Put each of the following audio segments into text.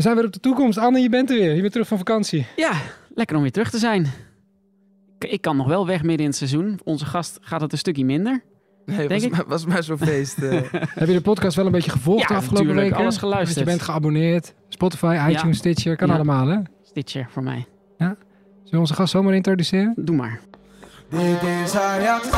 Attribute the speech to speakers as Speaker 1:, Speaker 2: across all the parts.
Speaker 1: We zijn weer op de toekomst. Anne, je bent er weer. Je bent terug van vakantie.
Speaker 2: Ja, lekker om weer terug te zijn. Ik, kan nog wel weg midden in het seizoen. Onze gast gaat het een stukje minder.
Speaker 3: Nee,
Speaker 2: Denk
Speaker 3: was,
Speaker 2: ik?
Speaker 3: maar, was maar zo'n feest. eh.
Speaker 1: Heb je de podcast wel een beetje gevolgd
Speaker 2: Ja,
Speaker 1: de afgelopen
Speaker 2: natuurlijk.
Speaker 1: weken?
Speaker 2: Alles geluisterd.
Speaker 1: Want je bent geabonneerd. Spotify, iTunes, Stitcher. Kan
Speaker 2: Ja.
Speaker 1: allemaal, hè?
Speaker 2: Stitcher voor mij.
Speaker 1: Zullen we onze gast zomaar introduceren?
Speaker 2: Doe maar.
Speaker 4: Dit is Ajax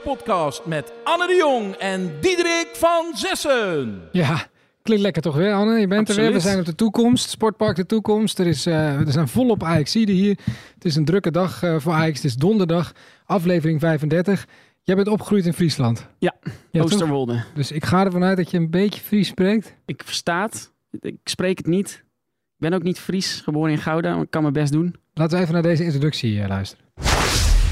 Speaker 4: Podcast
Speaker 5: met Anne de Jong en Diederik van Zessen.
Speaker 1: Ja, klinkt lekker toch weer, Anne? Je bent er weer. We zijn op de toekomst. Sportpark de toekomst. Er, is, eh, er zijn volop Ajaxiden hier. Het is een drukke dag eh, voor Ajax. Het is donderdag, aflevering 35. Jij bent opgegroeid in Friesland.
Speaker 2: Ja,
Speaker 1: Ja, toch?
Speaker 2: Oosterwolde.
Speaker 1: Dus ik ga ervan uit dat je een beetje Fries spreekt.
Speaker 2: Ik versta het. Ik spreek het niet. Ik ben ook niet Fries, geboren in Gouda, maar ik kan mijn best doen.
Speaker 1: Laten we even naar deze introductie eh, luisteren.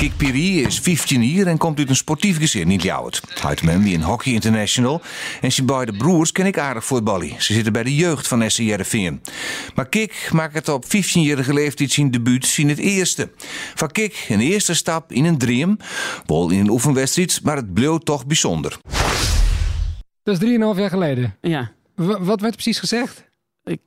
Speaker 6: Kik Piri is 15 jaar en komt uit een sportief gezin in Ljouwert. Uit hem wie een hockey international. En zijn beide broers ken ik aardig voetballen. Ze zitten bij de jeugd van SC Heerenveen. Maar Kik maakt het op 15-jarige leeftijd zijn debuut zien het eerste. Van Kik een eerste stap in een dream. Wel in een oefenwedstrijd, maar het bleef toch bijzonder.
Speaker 1: Dat is 3,5 jaar geleden.
Speaker 2: Ja,
Speaker 1: W- wat werd precies gezegd?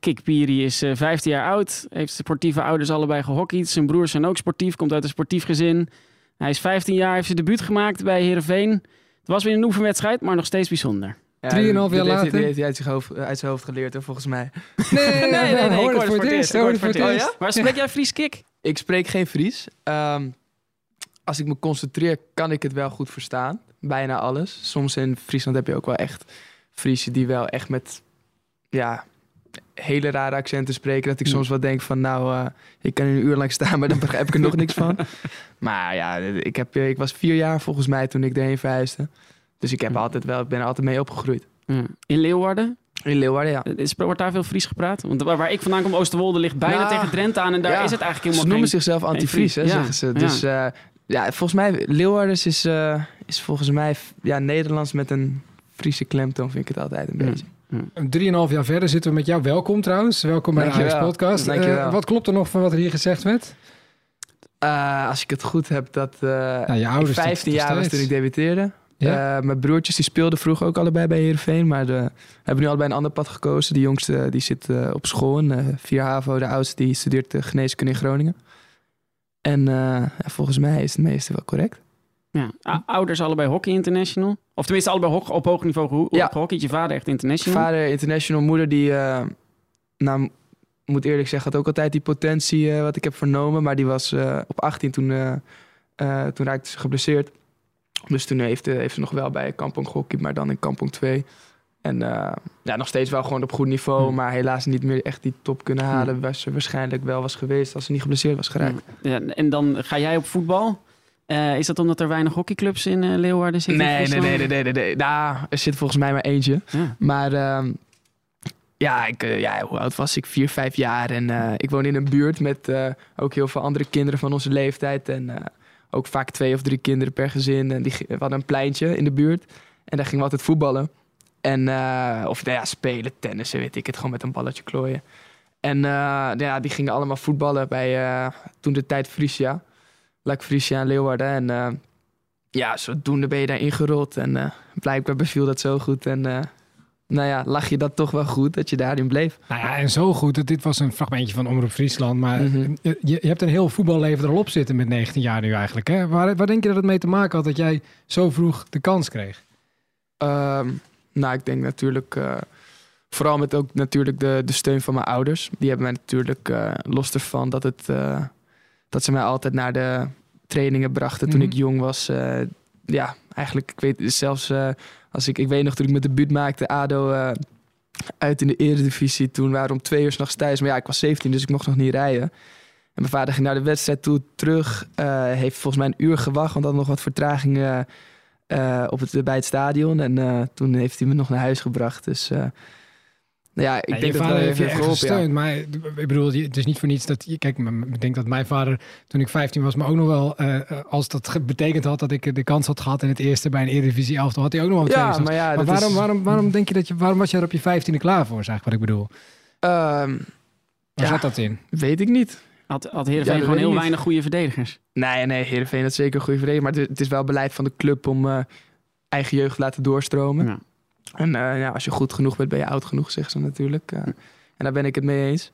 Speaker 2: Kik Piri is eh 15 jaar oud. Heeft sportieve ouders allebei gehockeyd. Zijn broers zijn ook sportief, komt uit een sportief gezin. Hij is 15 jaar, heeft zijn debuut gemaakt bij Heerenveen. Het was weer een oefenwedstrijd, maar nog steeds bijzonder.
Speaker 3: Ja,
Speaker 1: Drieënhalf
Speaker 3: dit
Speaker 1: jaar later?
Speaker 3: dit heeft hij uit zijn hoofd, uit zijn hoofd geleerd, volgens mij.
Speaker 1: Nee, nee,
Speaker 2: nee, nee,
Speaker 1: hoor
Speaker 2: ik
Speaker 1: het voor het eerst.
Speaker 2: ik
Speaker 1: hoor
Speaker 2: hoor
Speaker 1: het voor het eerst.
Speaker 2: Maar spreek jij Fries Kik?
Speaker 3: Ik spreek geen Fries. Ehm, als ik me concentreer, kan ik het wel goed verstaan. Bijna alles. Soms in Friesland heb je ook wel echt Friesen die wel echt met ja, hele rare accenten spreken. Dat ik soms wel denk van, nou, eh, ik kan een uur lang staan, maar dan begrijp ik er nog niks van. Maar ja, ik, heb, ik was vier jaar volgens mij toen ik erheen verhuisde. Dus ik, heb altijd wel, ik ben er altijd mee opgegroeid.
Speaker 2: Ja. In Leeuwarden?
Speaker 3: In Leeuwarden, ja.
Speaker 2: Is, wordt daar veel Fries gepraat? Want waar, waar ik vandaan kom, Oosterwolde, ligt bijna
Speaker 3: Ja.
Speaker 2: tegen Drenthe aan. En daar
Speaker 3: Ja.
Speaker 2: is het eigenlijk
Speaker 3: Ze
Speaker 2: helemaal
Speaker 3: noemen
Speaker 2: geen...
Speaker 3: zichzelf anti-Fries, hè,
Speaker 2: Ja,
Speaker 3: zeggen ze. Dus ja. ja, volgens mij, Leeuwarders is, eh, is volgens mij ja, Nederlands met een Friese klemtoon, vind ik het altijd een
Speaker 2: Ja.
Speaker 3: beetje.
Speaker 1: Drieënhalf jaar verder zitten we met jou. Welkom trouwens. Welkom bij de. Ajax Podcast. Eh, wat klopt er nog van wat er hier gezegd werd?
Speaker 3: Eh, als ik het goed heb, dat eh
Speaker 1: Nou, je
Speaker 3: ik
Speaker 1: ouders
Speaker 3: 15
Speaker 1: nog
Speaker 3: jaar was toen ik debuteerde.
Speaker 1: Ja?
Speaker 3: Eh, mijn broertjes die speelden vroeger ook allebei bij Heerenveen, maar de, hebben nu allebei een ander pad gekozen. De jongste die zit op school in eh 4 HAVO, de oudste die studeert geneeskunde in Groningen. En eh, ja, volgens mij is het meeste wel correct.
Speaker 2: Ja. Ouders allebei hockey international. Of tenminste allebei ho- op hoog niveau
Speaker 3: Ja.
Speaker 2: gehockeyd. Je vader echt international.
Speaker 3: Vader international, moeder die, eh, nou, moet eerlijk zeggen, had ook altijd die potentie eh, wat ik heb vernomen. Maar die was eh, op 18 toen, toen raakte ze geblesseerd. Dus toen heeft, heeft ze nog wel bij Kampong gehockeyd, maar dan in Kampong 2. En ja, nog steeds wel gewoon op goed niveau,
Speaker 2: Hmm.
Speaker 3: maar helaas niet meer echt die top kunnen halen. Waar ze waarschijnlijk wel was geweest als ze niet geblesseerd was geraakt.
Speaker 2: Ja, en dan ga jij op voetbal. Eh, is dat omdat er weinig hockeyclubs in eh, Leeuwarden zitten?
Speaker 3: Nee, nee, nee, nee, nee, nee, nee. Nou, er zit volgens mij maar eentje.
Speaker 2: Ja.
Speaker 3: Maar ehm, ja, ik, eh, ja, hoe oud was ik? Vier, vijf jaar. En ik woon in een buurt met ook heel veel andere kinderen van onze leeftijd. En ook vaak twee of drie kinderen per gezin. En die, we hadden een pleintje in de buurt. En daar gingen we altijd voetballen. En, of nou ja, spelen, tennissen, weet ik het. Gewoon met een balletje klooien. En ja, die gingen allemaal voetballen bij toen de tijd Frisia. Lak Frisia en Leeuwarden. En eh, ja, zodoende ben je daar ingerold. En eh, blijkbaar beviel dat zo goed. En eh, nou ja, lag je dat toch wel goed dat je daarin bleef.
Speaker 1: Nou ja, en zo goed. dat Dit was een fragmentje van Omroep Friesland. Maar
Speaker 3: Mhm.
Speaker 1: je, je hebt een heel voetballeven er al op zitten met 19 jaar nu eigenlijk. Hè? Waar, waar denk je dat het mee te maken had dat jij zo vroeg de kans kreeg?
Speaker 3: Ehm, nou, ik denk natuurlijk... vooral met ook natuurlijk de, de steun van mijn ouders. Die hebben mij natuurlijk, los ervan dat, het, dat ze mij altijd naar de trainingen brachten toen
Speaker 1: Mhm.
Speaker 3: ik jong was. eh, ja, eigenlijk, ik weet zelfs... eh, als ik, ik weet nog toen ik mijn debuut maakte, ADO... eh, uit in de eredivisie. Toen waren we om twee uur s'nachts thuis. Maar ja, ik was 17, dus ik mocht nog niet rijden. En mijn vader ging naar de wedstrijd toe terug. eh, heeft volgens mij een uur gewacht, want had nog wat vertraging eh, eh, op het, bij het stadion. En eh, toen heeft hij me nog naar huis gebracht. Dus eh, Nou ja, ik
Speaker 1: Ja,
Speaker 3: denk
Speaker 1: je
Speaker 3: dat
Speaker 1: vader heeft je echt
Speaker 3: geholpen. Ja.
Speaker 1: gesteund. Maar ik bedoel, het is niet voor niets dat... je- Kijk, ik denk dat mijn vader, toen ik 15 was, me ook nog wel... eh, eh, als dat betekend had dat ik de kans had gehad in het eerste bij een Eredivisie elftal, had hij ook nog wel
Speaker 3: Ja,
Speaker 1: twee
Speaker 3: maar ja,
Speaker 1: maar waarom,
Speaker 3: is-
Speaker 1: waarom, waarom denk je dat je... Waarom was je er op je 15e klaar voor, is eigenlijk wat ik bedoel.
Speaker 3: Ehm,
Speaker 1: Waar
Speaker 3: Ja.
Speaker 1: zat dat in?
Speaker 3: weet ik niet.
Speaker 2: Had, had Heerenveen gewoon heel
Speaker 3: niet.
Speaker 2: weinig goede verdedigers.
Speaker 3: Nee, nee, Heerenveen dat is zeker een goede verdediger. Maar het, het is wel beleid van de club om eh, eigen jeugd te laten doorstromen. En eh, ja, als je goed genoeg bent, ben je oud genoeg, zeggen ze natuurlijk. Eh, en daar ben ik het mee eens.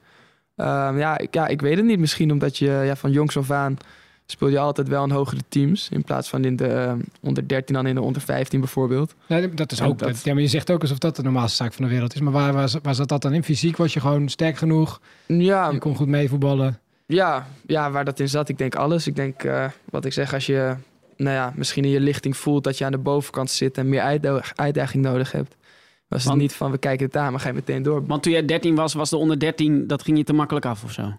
Speaker 3: Ehm, ja, ik, ja, ik weet het niet. Misschien omdat je ja, van jongs af aan speel je altijd wel in hogere teams. In plaats van in de eh, onder 13 dan in de onder 15 bijvoorbeeld.
Speaker 1: Nee, dat is ook...
Speaker 3: dat-
Speaker 1: dat- ja, maar je zegt ook alsof dat de normaalste zaak van de wereld is. Maar waar, waar, waar zat dat dan in? Fysiek was je gewoon sterk genoeg.
Speaker 3: Ja,
Speaker 1: Je kon goed meevoetballen.
Speaker 3: Ja, ja, waar dat in zat. Ik denk alles. Ik denk, eh, wat ik zeg, als je nou ja, misschien in je lichting voelt dat je aan de bovenkant zit en meer uitda- uitdaging nodig hebt. Was het niet van we kijken het aan, maar ga je meteen door.
Speaker 2: Want toen jij 13 was, was de onder 13, dat ging je te makkelijk af of zo?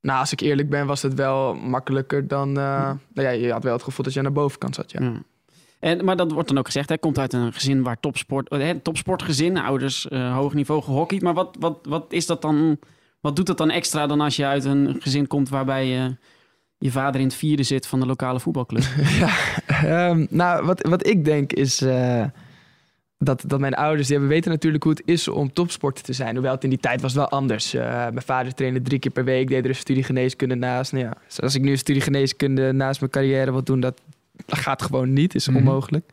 Speaker 3: Nou, als ik eerlijk ben, was het wel makkelijker dan. eh, nou ja, je had wel het gevoel dat je aan de bovenkant zat. Ja.
Speaker 2: Ja. En, maar dat wordt dan ook gezegd, hij komt uit een gezin waar topsport, eh, hè, topsportgezin, ouders eh, hoog niveau gehockeyd. Maar wat, wat, wat is dat dan, wat doet dat dan extra dan als je uit een gezin komt waarbij je, je vader in het vierde zit van de lokale voetbalclub?
Speaker 3: ja, ehm, nou, wat, wat ik denk is eh, dat, dat mijn ouders, die hebben weten natuurlijk hoe het is om topsporter te zijn. Hoewel het in die tijd was wel anders. Eh, mijn vader trainde drie keer per week, deed er een studie geneeskunde naast. Nou ja, dus als ik nu een studie geneeskunde naast mijn carrière wil doen, dat, dat gaat gewoon niet, is
Speaker 1: Mhm.
Speaker 3: onmogelijk.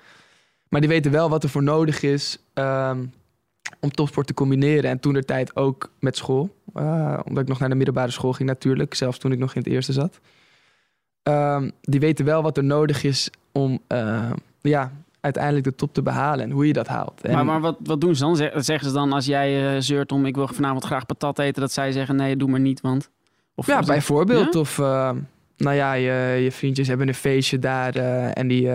Speaker 3: Maar die weten wel wat er voor nodig is ehm, om topsport te combineren. En toen de tijd ook met school. Eh, omdat ik nog naar de middelbare school ging natuurlijk, zelfs toen ik nog in het eerste zat. Ehm, die weten wel wat er nodig is om eh, ja, uiteindelijk de top te behalen en hoe je dat haalt. En,
Speaker 2: Maar, maar wat, wat doen ze dan? Zeg- Zeggen ze dan als jij eh, zeurt om ik wil vanavond graag patat eten, dat zij zeggen nee, doe maar niet, want... Of
Speaker 3: ja, bijvoorbeeld.
Speaker 2: Ja?
Speaker 3: Of eh, nou ja, je, je vriendjes hebben een feestje daar eh, en die,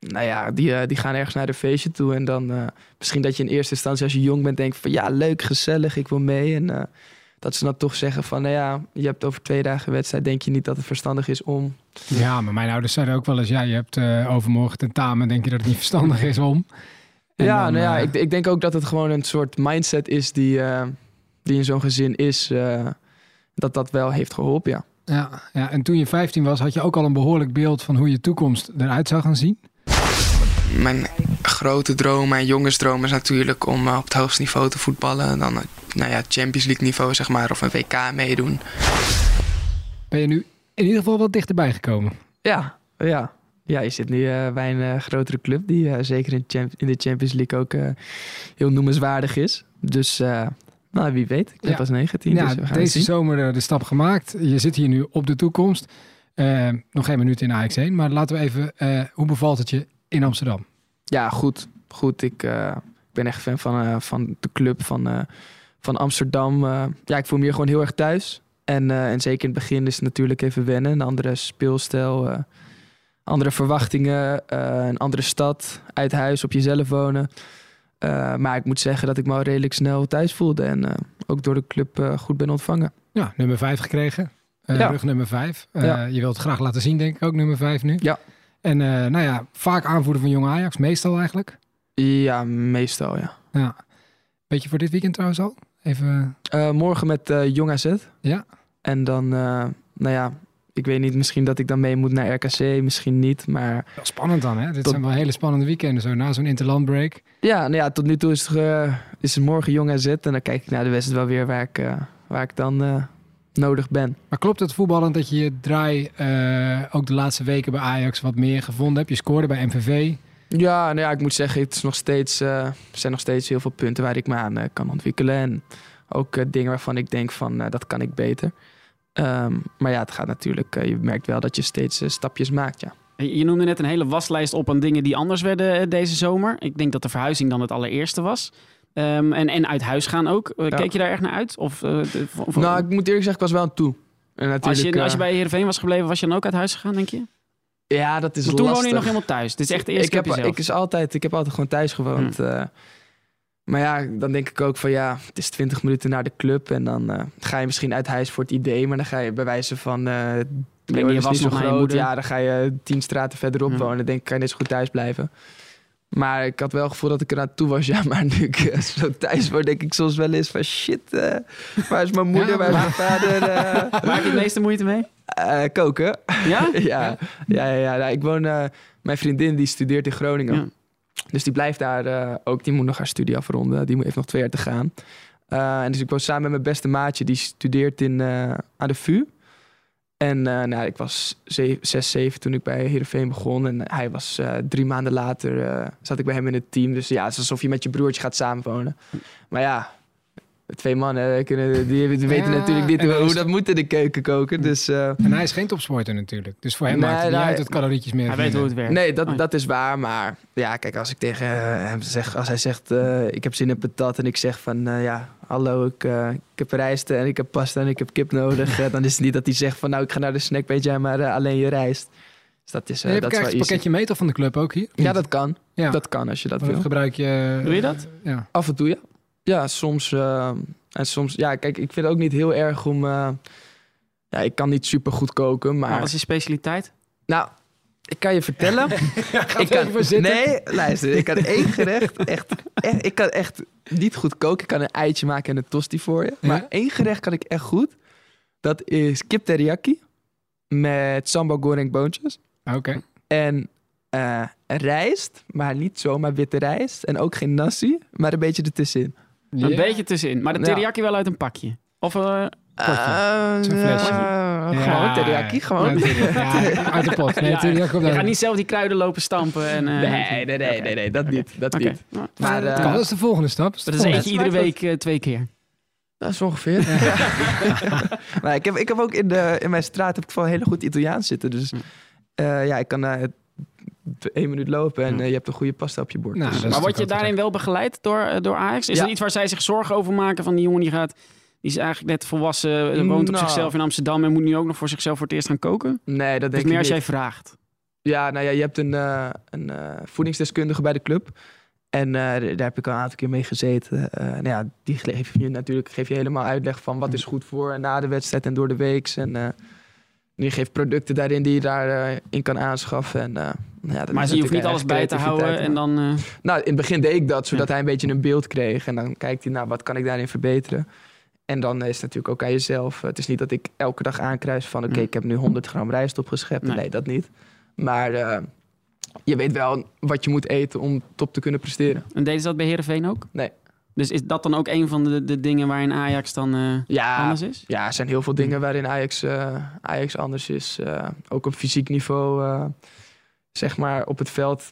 Speaker 3: nou ja, die, die gaan ergens naar een feestje toe. En dan misschien dat je in eerste instantie als je jong bent denkt van ja, leuk, gezellig, ik wil mee. En dat ze dan toch zeggen van nou ja, je hebt over twee dagen wedstrijd, denk je niet dat het verstandig is om
Speaker 1: Ja, maar mijn ouders zeiden ook wel eens... Ja, je hebt eh, overmorgen tentamen. Denk je dat het niet verstandig is om? En
Speaker 3: ja,
Speaker 1: dan,
Speaker 3: nou ja,
Speaker 1: eh,
Speaker 3: ik, ik denk ook dat het gewoon een soort mindset is die, eh, die in zo'n gezin is. eh, dat dat wel heeft geholpen, ja.
Speaker 1: Ja, ja, en toen je 15 was, had je ook al een behoorlijk beeld van hoe je toekomst eruit zou gaan zien.
Speaker 3: Mijn grote droom, mijn jongensdroom is natuurlijk om op het hoogste niveau te voetballen. En dan, nou ja, Champions League niveau zeg maar, of een WK meedoen.
Speaker 1: Ben je nu in ieder geval wat dichterbij gekomen?
Speaker 3: Ja, ja. Ja, je zit nu eh, bij een eh, grotere club die eh, zeker in, champ- in de Champions League ook eh, heel noemenswaardig is. Dus, eh, nou, wie weet. Ik ben
Speaker 1: Ja.
Speaker 3: pas 19,
Speaker 1: ja,
Speaker 3: dus we gaan het
Speaker 1: deze
Speaker 3: zien.
Speaker 1: zomer de stap gemaakt. Je zit hier nu op de toekomst. Nog geen minuut in Ajax 1, maar laten we even... eh, hoe bevalt het je in Amsterdam?
Speaker 3: Ja, goed. Goed, ik, eh, ben echt fan van, eh, van de club van, eh, van Amsterdam. Eh, ja, ik voel me hier gewoon heel erg thuis. En, eh, en zeker in het begin is het natuurlijk even wennen. Een andere speelstijl, eh, andere verwachtingen, een andere stad, uit huis, op jezelf wonen. Maar ik moet zeggen dat ik me al redelijk snel thuis voelde. En ook door de club goed ben ontvangen.
Speaker 1: Ja, nummer 5 gekregen.
Speaker 3: Ja.
Speaker 1: Rug nummer 5.
Speaker 3: Ja.
Speaker 1: Je wilt het graag laten zien, denk ik ook, nummer 5 nu.
Speaker 3: Ja.
Speaker 1: En nou ja, vaak aanvoerder van Jong Ajax, meestal eigenlijk.
Speaker 3: Ja, meestal ja.
Speaker 1: Ja. Beetje voor dit weekend trouwens al? Even...
Speaker 3: Eh, morgen met eh Jong AZ.
Speaker 1: Ja.
Speaker 3: En dan, eh, nou ja, ik weet niet, misschien dat ik dan mee moet naar RKC, misschien niet. Maar
Speaker 1: Wel spannend dan, hè? Dit
Speaker 3: Tot-
Speaker 1: zijn wel hele spannende weekenden zo, na zo'n interlandbreak.
Speaker 3: ja, nou ja, tot nu toe is het, is het morgen Jong AZ. En dan kijk ik naar de wedstrijd wel weer waar ik, waar ik dan nodig ben.
Speaker 1: Maar klopt het voetballend dat je je draai ook de laatste weken bij Ajax wat meer gevonden hebt? Je scoorde bij MVV.
Speaker 3: Ja, nou ja, ik moet zeggen, het is nog steeds, eh, er zijn nog steeds heel veel punten waar ik me aan eh, kan ontwikkelen. En ook eh, dingen waarvan ik denk van, dat kan ik beter. Ehm, maar ja, het gaat natuurlijk, je merkt wel dat je steeds stapjes maakt, ja.
Speaker 2: Je noemde net een hele waslijst op aan dingen die anders werden deze zomer. Ik denk dat de verhuizing dan het allereerste was. Ehm, en, en uit huis gaan ook.
Speaker 3: Ja.
Speaker 2: Keek je daar echt naar uit? Of,
Speaker 3: Nou, ik moet eerlijk zeggen, ik was wel aan toe. En
Speaker 2: als, je, als je bij Heerenveen was gebleven, was je dan ook uit huis gegaan, denk je?
Speaker 3: Ja, dat is
Speaker 2: Want toen
Speaker 3: lastig.
Speaker 2: woonde je nog helemaal thuis. Dit is echt de eerste
Speaker 3: ik heb,
Speaker 2: jezelf.
Speaker 3: ik, is altijd, ik heb altijd gewoon thuis gewoond. eh. maar ja, dan denk ik ook van ja, het is 20 minuten naar de club. En dan eh, ga je misschien uit huis voor het idee. Maar dan ga je bij wijze van.
Speaker 2: Breng je was
Speaker 3: niet zo groot. Ja, dan ga je tien straten verderop
Speaker 2: Ja.
Speaker 3: wonen. Dan denk ik, kan je net zo goed thuis blijven. Maar ik had wel het gevoel dat ik er naartoe was. Ja, maar nu ik eh, zo thuis word, denk ik soms wel eens van shit. eh, waar is mijn moeder,
Speaker 1: Ja,
Speaker 3: waar is mijn vader? eh,
Speaker 2: Waar heb je het meeste moeite mee?
Speaker 3: koken.
Speaker 2: Ja?
Speaker 3: ja, ja, ja, ja. Nou, ik woon, mijn vriendin die studeert in Groningen.
Speaker 2: Ja.
Speaker 3: Dus die blijft daar ook. Die moet nog haar studie afronden. Die moet- heeft nog twee jaar te gaan. En dus ik woon samen met mijn beste maatje. Die studeert in, aan de VU. En eh, nou, ik was ze- zes, zeven toen ik bij Heerenveen begon. En hij was eh, drie maanden later, eh, zat ik bij hem in het team. Dus ja, het is alsof je met je broertje gaat samenwonen. Maar ja, twee mannen kunnen, die, weten
Speaker 1: Ja,
Speaker 3: natuurlijk niet hoe
Speaker 1: is-
Speaker 3: dat moet in de keuken koken. Dus eh,
Speaker 1: En hij is geen topsporter natuurlijk. Dus voor hem
Speaker 3: Nee,
Speaker 1: maakt het niet
Speaker 3: nee.
Speaker 1: uit dat calorietjes meer
Speaker 2: Hij weet hoe het werkt.
Speaker 3: Nee, dat,
Speaker 2: Oh.
Speaker 3: dat is waar. Maar ja, kijk, als ik tegen eh, hem zeg, als hij zegt, eh, ik heb zin in patat en ik zeg van, eh, ja, hallo, ik, eh, ik heb rijst en ik heb pasta en ik heb kip nodig. dan is het niet dat hij zegt van, nou, ik ga naar de snack, weet jij, maar eh, alleen je rijst. Dus dat is, eh,
Speaker 1: je
Speaker 3: dat is
Speaker 1: krijgt
Speaker 3: wel
Speaker 1: het
Speaker 3: easy.
Speaker 1: pakketje meter van de club ook hier?
Speaker 3: Ja, dat kan.
Speaker 1: ja.
Speaker 3: Dat kan als je dat wil.
Speaker 1: gebruik je...
Speaker 2: Doe je dat?
Speaker 1: Ja.
Speaker 3: Af en toe, ja. Ja, soms. eh, en soms, ja, kijk, ik vind het ook niet heel erg om. eh, ja, ik kan niet super goed koken, maar.
Speaker 2: Wat is je specialiteit?
Speaker 3: Nou, ik kan je vertellen. ik kan,
Speaker 1: voor zitten.
Speaker 3: nee, luister, ik kan één gerecht echt, echt. Ik kan echt niet goed koken. Ik kan een eitje maken en een tosti voor je. Maar
Speaker 1: Ja?
Speaker 3: één gerecht kan ik echt goed. Dat is kip teriyaki met sambal goreng boontjes.
Speaker 1: Oké.
Speaker 3: En eh, rijst, maar niet zomaar witte rijst. En ook geen nasi, maar een beetje ertussenin.
Speaker 2: Een
Speaker 1: Ja.
Speaker 2: beetje tussenin. Maar de
Speaker 3: Ja.
Speaker 2: teriyaki wel uit een pakje. Of eh,
Speaker 3: Eh,
Speaker 1: Zo'n flesje.
Speaker 3: eh,
Speaker 1: Ja.
Speaker 3: Gewoon teriyaki, gewoon.
Speaker 1: Ja, ja, uit de pot. Nee,
Speaker 2: Ja,
Speaker 1: teriyaki komt
Speaker 2: je gaat niet zelf die kruiden lopen stampen. En, eh,
Speaker 3: Nee, nee, nee, nee, nee, dat niet. Dat niet. Maar
Speaker 1: Dat
Speaker 3: eh,
Speaker 1: kan, dat is de volgende stap. Dat is
Speaker 2: eentje iedere week twee keer.
Speaker 3: dat is ongeveer. maar ik heb, ik heb ook in, de, in mijn straat heb ik wel hele goed Italiaans zitten. Dus
Speaker 2: Hm.
Speaker 3: eh, ja, ik kan eh, één minuut lopen en eh, je hebt een goede pasta op je bord.
Speaker 1: Nou,
Speaker 3: Dus-
Speaker 2: Maar word je daarin wel begeleid door, eh, door Ajax? Is
Speaker 3: Ja.
Speaker 2: dat iets waar zij zich zorgen over maken? Van die jongen die gaat... Die is eigenlijk net volwassen, eh, woont op
Speaker 3: Nou.
Speaker 2: zichzelf in Amsterdam... en moet nu ook nog voor zichzelf voor het eerst gaan koken?
Speaker 3: nee, dat
Speaker 2: Dus
Speaker 3: denk
Speaker 2: meer
Speaker 3: ik
Speaker 2: als
Speaker 3: niet.
Speaker 2: jij vraagt.
Speaker 3: Ja, nou ja, je hebt een, eh, een voedingsdeskundige bij de club. En eh, daar heb ik al een aantal keer mee gezeten. Eh, nou ja, die geef je natuurlijk geef je helemaal uitleg van wat is goed voor en na de wedstrijd en door de weeks. En eh, die geeft producten daarin die je daarin in kan aanschaffen. En, eh, nou ja, dat
Speaker 2: Maar je hoeft niet alles bij te houden en dan... eh,
Speaker 3: Nou, in het begin deed ik dat, zodat
Speaker 2: Ja.
Speaker 3: hij een beetje een beeld kreeg. En dan kijkt hij, nou, wat kan ik daarin verbeteren? En dan is het natuurlijk ook aan jezelf. Het is niet dat ik elke dag aankruis van... oké,
Speaker 2: Ja.
Speaker 3: ik heb nu 100 gram rijst opgeschept.
Speaker 2: Nee.
Speaker 3: Nee, dat niet. Maar eh, je weet wel wat je moet eten om top te kunnen presteren.
Speaker 2: En deden ze dat bij Heerenveen ook?
Speaker 3: Nee.
Speaker 2: Dus is dat dan ook een van de, de dingen waarin Ajax dan eh,
Speaker 3: Ja,
Speaker 2: anders is?
Speaker 3: ja, er zijn heel veel dingen waarin Ajax, eh, Ajax anders is. Eh, ook op fysiek niveau, eh, zeg maar, op het veld.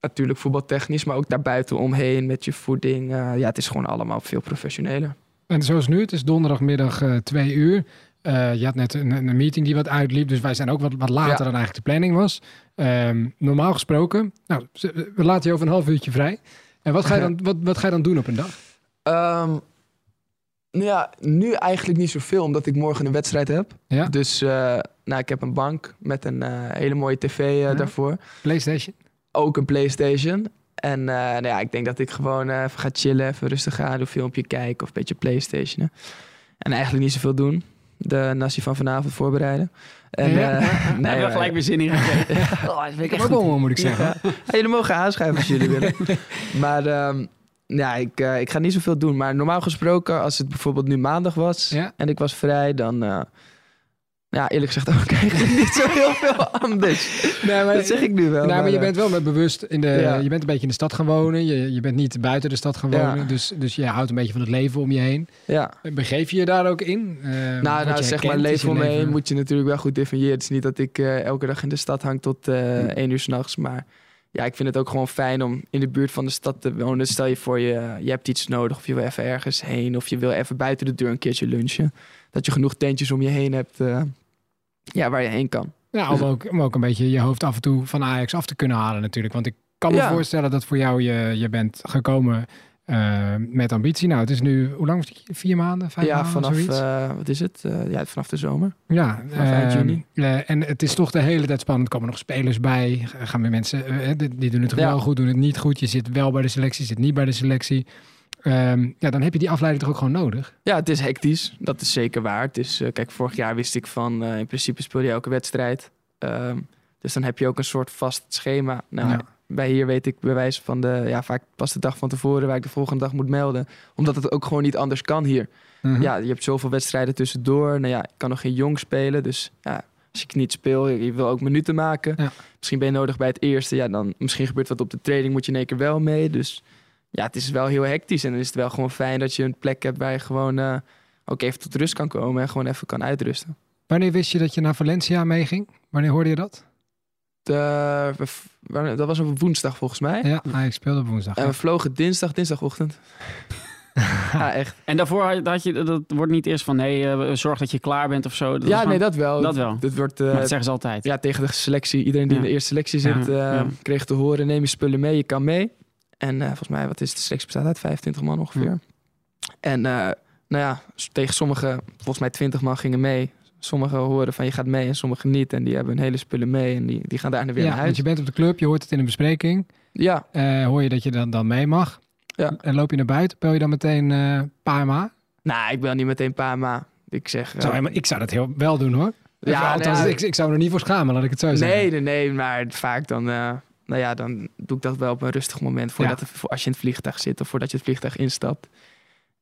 Speaker 3: Natuurlijk voetbaltechnisch, maar ook daarbuiten omheen met je voeding. Eh, ja, het is gewoon allemaal veel professioneler.
Speaker 1: En zoals nu, het is donderdagmiddag eh twee uur. Eh, je had net een, een meeting die wat uitliep, dus wij zijn ook wat, wat later
Speaker 3: Ja.
Speaker 1: dan eigenlijk de planning was. Ehm, normaal gesproken, nou, we laten je over een half uurtje vrij. En wat ga je dan, wat, wat ga je dan doen op een dag?
Speaker 3: Ehm, nou ja, nu eigenlijk niet zoveel, omdat ik morgen een wedstrijd heb.
Speaker 1: Ja?
Speaker 3: Dus eh, nou, ik heb een bank met een eh, hele mooie tv
Speaker 1: Ja.
Speaker 3: daarvoor.
Speaker 1: PlayStation?
Speaker 3: Ook een Playstation. En nou ja, ik denk dat ik gewoon even ga chillen, even rustig gaan, een filmpje kijken of een beetje Playstationen. En eigenlijk niet zoveel doen. De nasi van vanavond voorbereiden. En,
Speaker 1: Ja?
Speaker 3: eh,
Speaker 2: hebben we gelijk weer zin in gekregen. Oh, dat vind ik echt
Speaker 1: wel, moet ik zeggen.
Speaker 3: Ja. Jullie mogen aanschuiven als jullie willen. Maar ehm, ja, ik, eh, ik ga niet zoveel doen. Maar normaal gesproken, als het bijvoorbeeld nu maandag was en ik was vrij, dan. Ja, eerlijk gezegd ook eigenlijk niet zo heel veel anders.
Speaker 1: Nee, maar,
Speaker 3: Dat zeg ik nu wel.
Speaker 1: Maar je bent wel met bewust in de.
Speaker 3: Ja.
Speaker 1: Je bent een beetje in de stad gaan wonen. Je, je bent niet buiten de stad gaan
Speaker 3: Ja.
Speaker 1: wonen. Dus, dus je houdt een beetje van het leven om je heen.
Speaker 3: Ja.
Speaker 1: Begeef je je daar ook in? Eh,
Speaker 3: Nou,
Speaker 1: je
Speaker 3: nou zeg maar, leven
Speaker 1: je
Speaker 3: om me heen moet je natuurlijk wel goed definiëren. Het is niet dat ik eh, elke dag in de stad hang tot eh
Speaker 1: Hmm.
Speaker 3: één uur s'nachts. Maar ja, ik vind het ook gewoon fijn om in de buurt van de stad te wonen. Stel je voor, je, je hebt iets nodig of je wil even ergens heen. Of je wil even buiten de deur een keertje lunchen. Dat je genoeg tentjes om je heen hebt ja, waar je heen kan.
Speaker 1: Ja, om ook, om ook een beetje je hoofd af en toe van Ajax af te kunnen halen natuurlijk. Want ik kan me
Speaker 3: Ja.
Speaker 1: voorstellen dat voor jou je, je bent gekomen eh, met ambitie. Nou, het is nu, hoe lang was het? Vier maanden, vijf
Speaker 3: ja,
Speaker 1: maanden,
Speaker 3: vanaf, eh, wat is het? Eh, ja, vanaf de zomer.
Speaker 1: ja,
Speaker 3: eind
Speaker 1: ehm,
Speaker 3: juni.
Speaker 1: en het is toch de hele tijd spannend. Er komen nog spelers bij. Gaan weer mensen, die, die doen het
Speaker 3: Ja.
Speaker 1: wel goed, doen het niet goed. Je zit wel bij de selectie, zit niet bij de selectie. Ehm, ja, dan heb je die afleiding toch ook gewoon nodig?
Speaker 3: Ja, het is hectisch. Dat is zeker waar. Het is, eh, kijk, vorig jaar wist ik van, eh, in principe speel je elke wedstrijd. Ehm, dus dan heb je ook een soort vast schema. Nou,
Speaker 1: Ja.
Speaker 3: bij hier weet ik bij wijze van de, ja, vaak pas de dag van tevoren waar ik de volgende dag moet melden. Omdat het ook gewoon niet anders kan hier.
Speaker 1: Mhm.
Speaker 3: Ja, je hebt zoveel wedstrijden tussendoor. Nou ja, ik kan nog geen jong spelen. Dus ja, als ik niet speel, je je wil ook minuten maken.
Speaker 1: Ja.
Speaker 3: Misschien ben je nodig bij het eerste. Ja, dan misschien gebeurt wat op de training, moet je in één keer wel mee. Dus ja, het is wel heel hectisch. En dan is het wel gewoon fijn dat je een plek hebt waar je gewoon eh, ook even tot rust kan komen en gewoon even kan uitrusten.
Speaker 1: Wanneer wist je dat je naar Valencia meeging? Wanneer hoorde je dat?
Speaker 3: De, we dat was op woensdag volgens mij.
Speaker 1: Ja, ik speelde op woensdag.
Speaker 3: En
Speaker 1: ja.
Speaker 3: we vlogen dinsdag, dinsdagochtend. ja, echt.
Speaker 2: En daarvoor had je, had je, dat wordt niet eerst van, hé, eh, zorg dat je klaar bent of zo. Dat
Speaker 3: ja, nee,
Speaker 2: gewoon-
Speaker 3: dat wel.
Speaker 2: dat wel.
Speaker 3: Dit wordt, eh,
Speaker 2: dat zeggen ze altijd.
Speaker 3: ja, tegen de selectie. Iedereen die
Speaker 2: Ja.
Speaker 3: in de eerste selectie zit,
Speaker 1: Ja,
Speaker 3: eh,
Speaker 2: ja.
Speaker 3: kreeg te horen: neem je spullen mee, je kan mee. En eh, volgens mij, wat is het? de selectie bestaat uit 25 man ongeveer. En eh, nou ja, tegen sommigen, volgens mij 20 man gingen mee. Sommigen horen van je gaat mee en sommigen niet. En die hebben hun hele spullen mee en die, die gaan daarna weer
Speaker 1: ja,
Speaker 3: naar
Speaker 1: want
Speaker 3: huis.
Speaker 1: je bent op de club, je hoort het in een bespreking.
Speaker 3: Ja,
Speaker 1: Eh, hoor je dat je dan, dan mee mag.
Speaker 3: Ja.
Speaker 1: En loop je naar buiten, bel je dan meteen eh PAMA?
Speaker 3: nou, ik ben niet meteen pa, maar ik zeg...
Speaker 1: Zou, maar ik zou dat heel wel doen hoor.
Speaker 3: Ja,
Speaker 1: althans,
Speaker 3: nee,
Speaker 1: ik, ik zou er niet voor schamen, laat ik het zo zeggen.
Speaker 3: Nee, nee, nee, maar vaak dan, nou ja, dan doe ik dat wel op een rustig moment. Voordat
Speaker 1: Ja.
Speaker 3: het- als je in het vliegtuig zit of voordat je het vliegtuig instapt.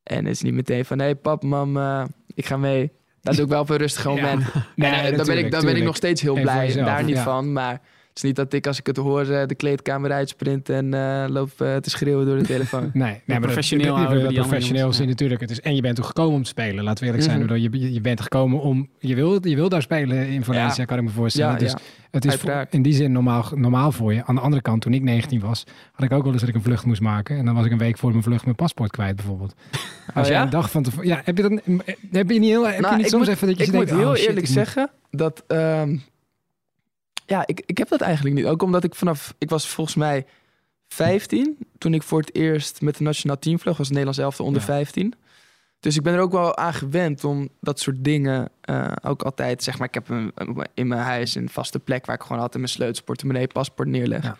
Speaker 3: En het is niet meteen van, hé hey, pap, mam, eh, ik ga mee. Dat doe ik wel op een rustig
Speaker 1: Ja.
Speaker 3: moment.
Speaker 1: Nee,
Speaker 3: en, eh, dan ben ik, dan ben ik nog steeds heel blij.
Speaker 1: jezelf,
Speaker 3: daar niet
Speaker 1: ja.
Speaker 3: van, maar is niet dat ik als ik het hoor eh, de kleedkamer uitsprint en eh, loop eh, te schreeuwen door de telefoon.
Speaker 1: Nee, nee maar
Speaker 2: professioneel
Speaker 1: dat- professioneel zien natuurlijk. Het is, en je bent toch gekomen om te spelen, laten we eerlijk zijn.
Speaker 3: Mhm.
Speaker 1: Je, je bent gekomen om, je wil, je wil daar spelen in Valencia,
Speaker 3: Ja.
Speaker 1: kan ik me voorstellen.
Speaker 3: ja,
Speaker 1: dus
Speaker 3: ja.
Speaker 1: het is voor- in die zin normaal, normaal voor je. Aan de andere kant, toen ik 19 was, had ik ook wel eens dat ik een vlucht moest maken. En dan was ik een week voor mijn vlucht mijn paspoort kwijt bijvoorbeeld. Als
Speaker 3: Oh
Speaker 1: jij
Speaker 3: ja?
Speaker 1: een dag van tevoren... Ja, heb je, dan, heb je niet, heel, heb je
Speaker 3: Nou,
Speaker 1: niet
Speaker 3: ik
Speaker 1: soms
Speaker 3: moet-
Speaker 1: even dat je
Speaker 3: ik
Speaker 1: denkt...
Speaker 3: moet heel
Speaker 1: oh, shit,
Speaker 3: eerlijk
Speaker 1: ik moet-
Speaker 3: zeggen dat. ehm, ja, ik, ik heb dat eigenlijk niet. Ook omdat ik vanaf. Ik was volgens mij 15 toen ik voor het eerst met het nationaal team vloog. Was het Nederlands elftal onder
Speaker 1: Ja.
Speaker 3: 15. Dus ik ben er ook wel aan gewend om dat soort dingen eh, ook altijd, zeg maar, ik heb een, een- in mijn huis een vaste plek waar ik gewoon altijd mijn sleutels, portemonnee, paspoort neerleg.
Speaker 1: Ja.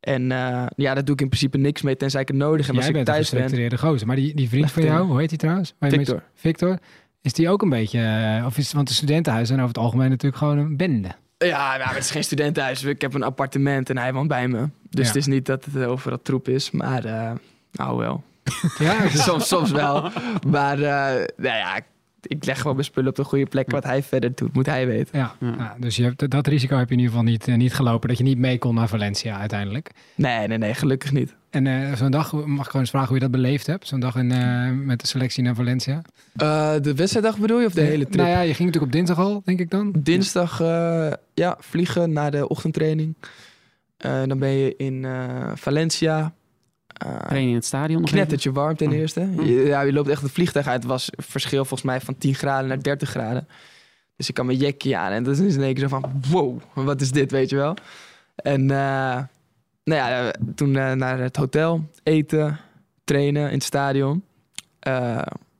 Speaker 3: En eh, ja, daar doe ik in principe niks mee, tenzij ik het nodig heb.
Speaker 1: Jij
Speaker 3: Als ik
Speaker 1: bent een
Speaker 3: thuis ben.
Speaker 1: gestructureerde gozer. Maar die, die vriend van jou, hoe heet hij trouwens?
Speaker 3: Victor.
Speaker 1: Victor. Is die ook een beetje... eh, of is, want de studentenhuizen zijn over het algemeen natuurlijk gewoon een bende.
Speaker 3: Ja, nou, het is geen studentenhuis. Ik heb een appartement en hij woont bij me. Dus
Speaker 1: Ja.
Speaker 3: het is niet dat het overal troep is, maar eh, nou wel.
Speaker 1: Ja,
Speaker 3: soms, soms wel. Maar eh, nou ja, ik, leg gewoon mijn spullen op de goede plek. Wat hij verder doet, moet hij weten.
Speaker 1: Ja,
Speaker 2: Ja.
Speaker 1: ja, dus je hebt, dat risico heb je in ieder geval niet, eh, niet gelopen. Dat je niet mee kon naar Valencia uiteindelijk.
Speaker 3: Nee, nee, nee, gelukkig niet.
Speaker 1: En eh, zo'n dag, mag ik gewoon eens vragen hoe je dat beleefd hebt? Zo'n dag in, eh, met de selectie naar Valencia.
Speaker 3: Eh, de wedstrijddag bedoel je of de hele trip?
Speaker 1: Nou ja, je ging natuurlijk op dinsdag al, denk ik dan.
Speaker 3: Dinsdag, eh, ja, vliegen naar de ochtendtraining. Eh, dan ben je in eh, Valencia.
Speaker 2: Trainen in het stadion nog even?
Speaker 3: knettertje warm ten
Speaker 2: Oh.
Speaker 3: eerste.
Speaker 2: Oh.
Speaker 3: Je, ja, je loopt echt het vliegtuig uit. Het was verschil volgens mij van 10 graden naar 30 graden. Dus ik kan mijn jackie aan en dat is in één keer zo van... Wow, wat is dit, weet je wel? En eh, nou ja, toen eh, naar het hotel, eten, trainen in het stadion. Eh,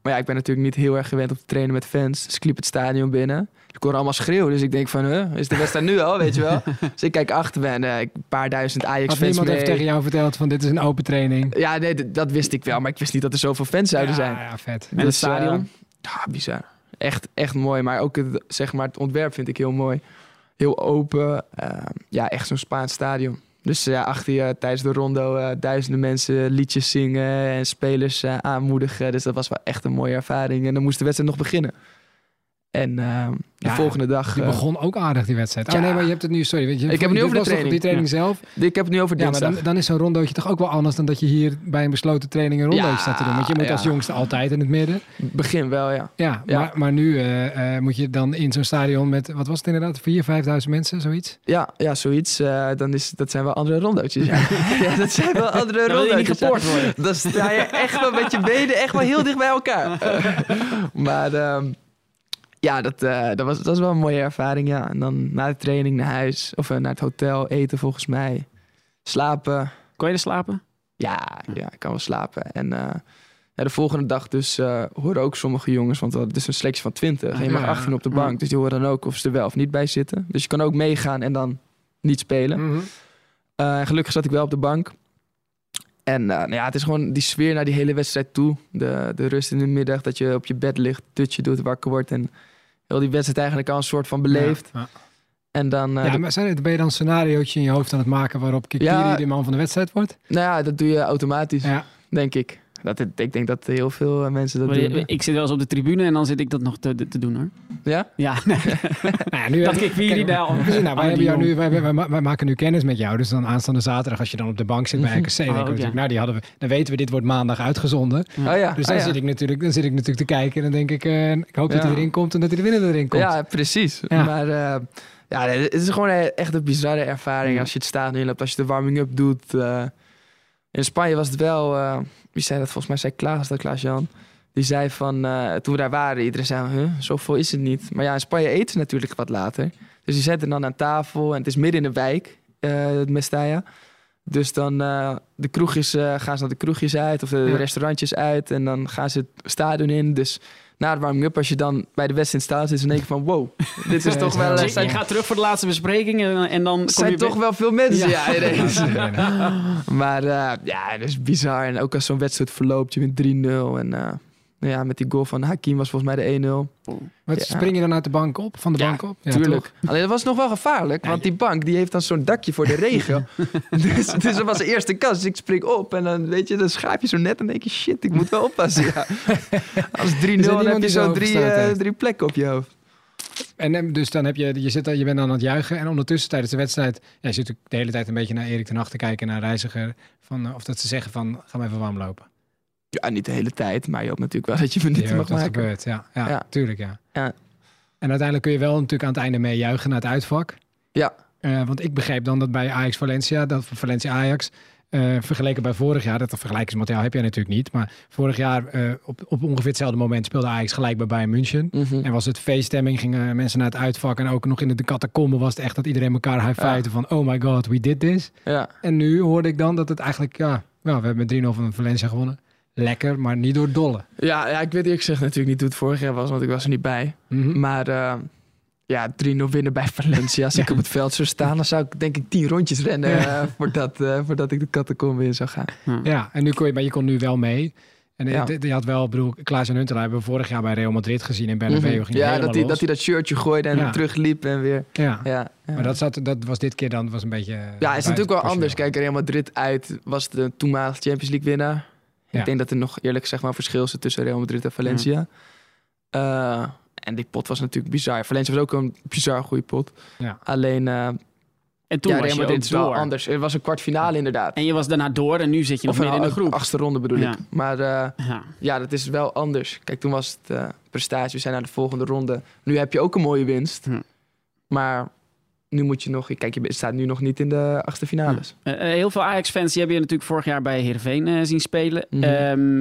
Speaker 3: maar ja, ik ben natuurlijk niet heel erg gewend om te trainen met fans. Dus ik liep het stadion binnen. Ik hoorde allemaal schreeuwen, dus ik denk van, huh, is de wedstrijd nu al, weet je wel? dus ik kijk achter me en eh, een paar duizend
Speaker 1: Had
Speaker 3: Ajax-fans
Speaker 1: niemand
Speaker 3: mee.
Speaker 1: even tegen jou verteld van dit is een open training?
Speaker 3: Ja, nee, dat wist ik wel, maar ik wist niet dat er zoveel fans zouden
Speaker 1: ja,
Speaker 3: zijn.
Speaker 1: Ja, vet.
Speaker 2: En het stadion?
Speaker 3: ja, bizar. Echt, echt mooi. Maar ook het, zeg maar, het ontwerp vind ik heel mooi. Heel open. ja, echt zo'n Spaans stadion. Dus ja, achter je tijdens de rondo eh, duizenden mensen liedjes zingen en spelers eh, aanmoedigen. Dus dat was wel echt een mooie ervaring. En dan moest de wedstrijd nog beginnen. En eh, de
Speaker 1: Ja,
Speaker 3: volgende dag...
Speaker 1: Die
Speaker 3: eh,
Speaker 1: begon ook aardig, die wedstrijd. Oh
Speaker 3: Ja.
Speaker 1: nee, maar je hebt het nu, sorry. Weet je,
Speaker 3: Ik heb het nu over de training.
Speaker 1: Die training zelf.
Speaker 3: ik heb het nu over
Speaker 1: Ja, maar
Speaker 3: dinsdag.
Speaker 1: dan, dan is zo'n rondootje toch ook wel anders dan dat je hier bij een besloten training een rondootje staat te doen. Want je moet als jongste altijd in het midden.
Speaker 3: Begin wel, ja.
Speaker 1: Ja. Maar, maar nu eh, eh, moet je dan in zo'n stadion met, wat was het inderdaad, 4.000, 5.000 mensen, zoiets?
Speaker 3: Ja, ja zoiets. dan is, dat zijn wel andere rondootjes. Ja, ja dat zijn wel andere
Speaker 2: Dan niet
Speaker 3: rondootjes. ja.
Speaker 2: gepoord worden.
Speaker 3: Dan sta je echt wel met je benen echt wel heel dicht bij elkaar. maar ehm, ja, dat, eh, dat, was, dat was wel een mooie ervaring, ja. En dan na de training naar huis, of eh, naar het hotel, eten volgens mij. Slapen.
Speaker 2: Kon je er slapen?
Speaker 3: Ja, ja, ik kan wel slapen. En eh, ja, de volgende dag dus horen ook sommige jongens, want het is een selectie van 20 en je mag
Speaker 1: Ja.
Speaker 3: 18 op de bank. Dus die horen dan ook of ze er wel of niet bij zitten. Dus je kan ook meegaan en dan niet spelen. En gelukkig zat ik wel op de bank. En nou ja, het is gewoon die sfeer naar die hele wedstrijd toe. De, de rust in de middag, dat je op je bed ligt, dutje doet, wakker wordt. En heel die wedstrijd eigenlijk al een soort van beleefd.
Speaker 1: Ja,
Speaker 3: En dan, eh,
Speaker 1: ja, maar zijn het, ben je dan een scenariootje in je hoofd aan het maken waarop Kikiri
Speaker 3: Ja.
Speaker 1: de man van de wedstrijd wordt?
Speaker 3: nou ja, dat doe je automatisch,
Speaker 1: Ja.
Speaker 3: denk ik. Dat, het- ik denk dat heel veel eh, mensen dat
Speaker 2: Maar
Speaker 3: doen.
Speaker 2: je- Ik zit wel eens op de tribune en dan zit ik dat nog te, te doen hoor.
Speaker 3: Ja?
Speaker 2: Ja, nee,
Speaker 1: Nou nu
Speaker 2: dat Kikiri daar al.
Speaker 1: Precies, nou, wij,
Speaker 2: Anne
Speaker 1: hebben jou nu, wij, wij, wij- wij maken nu kennis met jou. Dus dan aanstaande zaterdag, als je dan op de bank zit bij RKC, natuurlijk,
Speaker 2: ja.
Speaker 1: nou, die hadden we, dan weten we, dit wordt maandag uitgezonden.
Speaker 3: Oh ja,
Speaker 1: Dus
Speaker 3: oh
Speaker 1: dan,
Speaker 3: ja.
Speaker 1: zit ik natuurlijk, dan zit ik natuurlijk te kijken en dan denk ik, eh, ik hoop dat hij erin komt en dat hij de winnaar erin komt.
Speaker 3: Ja, precies.
Speaker 1: Ja.
Speaker 3: Maar eh, ja, het is gewoon echt een bizarre ervaring
Speaker 2: Ja.
Speaker 3: als je het stadion inloopt, als je de warming-up doet. eh. In Spanje was het wel, eh, wie zei dat? Volgens mij zei Klaas dat, Klaas-Jan. Die zei van, eh, toen we daar waren, iedereen zei, huh, zoveel is het niet. Maar ja, in Spanje eten ze natuurlijk wat later. Dus die zetten dan aan tafel en het is midden in de wijk, eh het Mestalla. Dus dan eh, de kroegjes, eh, gaan ze naar de kroegjes uit of de
Speaker 1: Ja.
Speaker 3: restaurantjes uit. En dan gaan ze het stadion in. Dus na de warming-up, als je dan bij de wedstrijd staat, is in één keer van wow, dit is
Speaker 1: Ja,
Speaker 3: toch wel... Eh,
Speaker 2: je,
Speaker 3: zijn
Speaker 2: je gaat terug voor de laatste bespreking en, en dan kom
Speaker 3: zijn
Speaker 2: je
Speaker 3: toch wel veel mensen,
Speaker 2: Ja.
Speaker 3: ja, ineens.
Speaker 1: Nee, nee, nee.
Speaker 3: Maar eh, ja, dat is bizar. En ook als zo'n wedstrijd verloopt, je wint 3-0. En eh, nou ja, met die goal van Hakim was volgens mij de 1-0.
Speaker 1: Wat,
Speaker 3: Ja.
Speaker 1: Spring je dan uit de bank op, van de
Speaker 3: Ja,
Speaker 1: bank op? Ja,
Speaker 3: Tuurlijk.
Speaker 1: toch?
Speaker 3: Alleen dat was nog wel gevaarlijk, want die bank die heeft dan zo'n dakje voor de regen. dus, dus dat was de eerste kans. Dus ik spring op en dan weet je, dan schaap je zo net en denk je, shit, ik moet wel oppassen. Ja. Als 3-0
Speaker 1: niemand
Speaker 3: dan heb je zo drie, eh,
Speaker 1: heeft?
Speaker 3: drie plekken op je hoofd.
Speaker 1: En eh, dus dan heb je, je, zit, dan- je bent dan aan het juichen en ondertussen tijdens de wedstrijd, ja, je zit de hele tijd een beetje naar Erik ten Hag te kijken, naar Reiziger, van, eh, of dat ze zeggen van, ga maar even warm lopen.
Speaker 3: Ja, niet de hele tijd, maar je hoopt natuurlijk wel dat je minuten mag
Speaker 1: dat
Speaker 3: maken.
Speaker 1: gebeurt, ja, ja,
Speaker 3: Ja.
Speaker 1: tuurlijk, ja.
Speaker 3: Ja.
Speaker 1: En uiteindelijk kun je wel natuurlijk aan het einde mee juichen naar het uitvak.
Speaker 3: Ja.
Speaker 1: Eh, want ik begreep dan dat bij Ajax Valencia, dat Valencia Ajax, eh, vergeleken bij vorig jaar, dat vergelijkingsmateriaal heb jij natuurlijk niet, maar vorig jaar eh, op, op ongeveer hetzelfde moment speelde Ajax gelijk bij Bayern München.
Speaker 3: Mhm.
Speaker 1: En was het feeststemming, gingen mensen naar het uitvak en ook nog in de catacombe was het echt dat iedereen elkaar high
Speaker 3: Ja.
Speaker 1: van oh my god, we did this.
Speaker 3: Ja.
Speaker 1: En nu hoorde ik dan dat het eigenlijk, ja, nou, we hebben met 3-0 van Valencia gewonnen. Lekker, maar niet door dolle.
Speaker 3: Ja, ja, ik weet eerlijk gezegd natuurlijk niet hoe het vorig jaar was, want ik was er niet bij.
Speaker 1: Mhm.
Speaker 3: Maar eh, ja, 3-0 winnen bij Valencia. Als ik op het veld zou staan, dan zou ik denk ik 10 rondjes rennen
Speaker 1: Ja.
Speaker 3: eh, voordat, eh, voordat ik de catacombe in zou gaan.
Speaker 1: Ja, en nu kon je, maar je kon nu wel mee. En
Speaker 3: Ja.
Speaker 1: je, had wel, ik bedoel, Klaas en Huntelaar hebben we vorig jaar bij Real Madrid gezien in Bernabeu.
Speaker 3: Mhm.
Speaker 1: Ging
Speaker 3: Ja, dat hij, dat hij dat shirtje gooide en
Speaker 1: Ja.
Speaker 3: terugliep en weer.
Speaker 1: Ja.
Speaker 3: Ja, ja.
Speaker 1: maar dat, zat, dat was dit keer dan was een beetje...
Speaker 3: ja, het is natuurlijk wel anders. Kijk, Real Madrid uit was de toenmalige Champions League winnaar.
Speaker 1: Ja.
Speaker 3: Ik denk dat er nog eerlijk gezegd maar verschil zit tussen Real Madrid en Valencia. Eh, en die pot was natuurlijk bizar. Valencia was ook een bizar goede pot.
Speaker 1: Ja.
Speaker 3: Alleen, eh
Speaker 2: En toen
Speaker 3: ja,
Speaker 2: was
Speaker 3: Real
Speaker 2: je
Speaker 3: Madrid wel
Speaker 2: door.
Speaker 3: anders. Het was een kwartfinale inderdaad.
Speaker 2: En je was daarna door en nu zit je nog midden in de
Speaker 3: een
Speaker 2: groep.
Speaker 3: achtste ronde bedoel
Speaker 2: Ja.
Speaker 3: ik. Maar eh,
Speaker 2: Ja.
Speaker 3: ja, dat is wel anders. Kijk, toen was het eh, prestatie. We zijn naar de volgende ronde. Nu heb je ook een mooie winst.
Speaker 2: Hm.
Speaker 3: Maar nu moet je nog... Kijk, je staat nu nog niet in de achtste finales.
Speaker 2: Eh, eh, heel veel Ajax-fans die hebben je natuurlijk vorig jaar bij Heerenveen eh, zien spelen.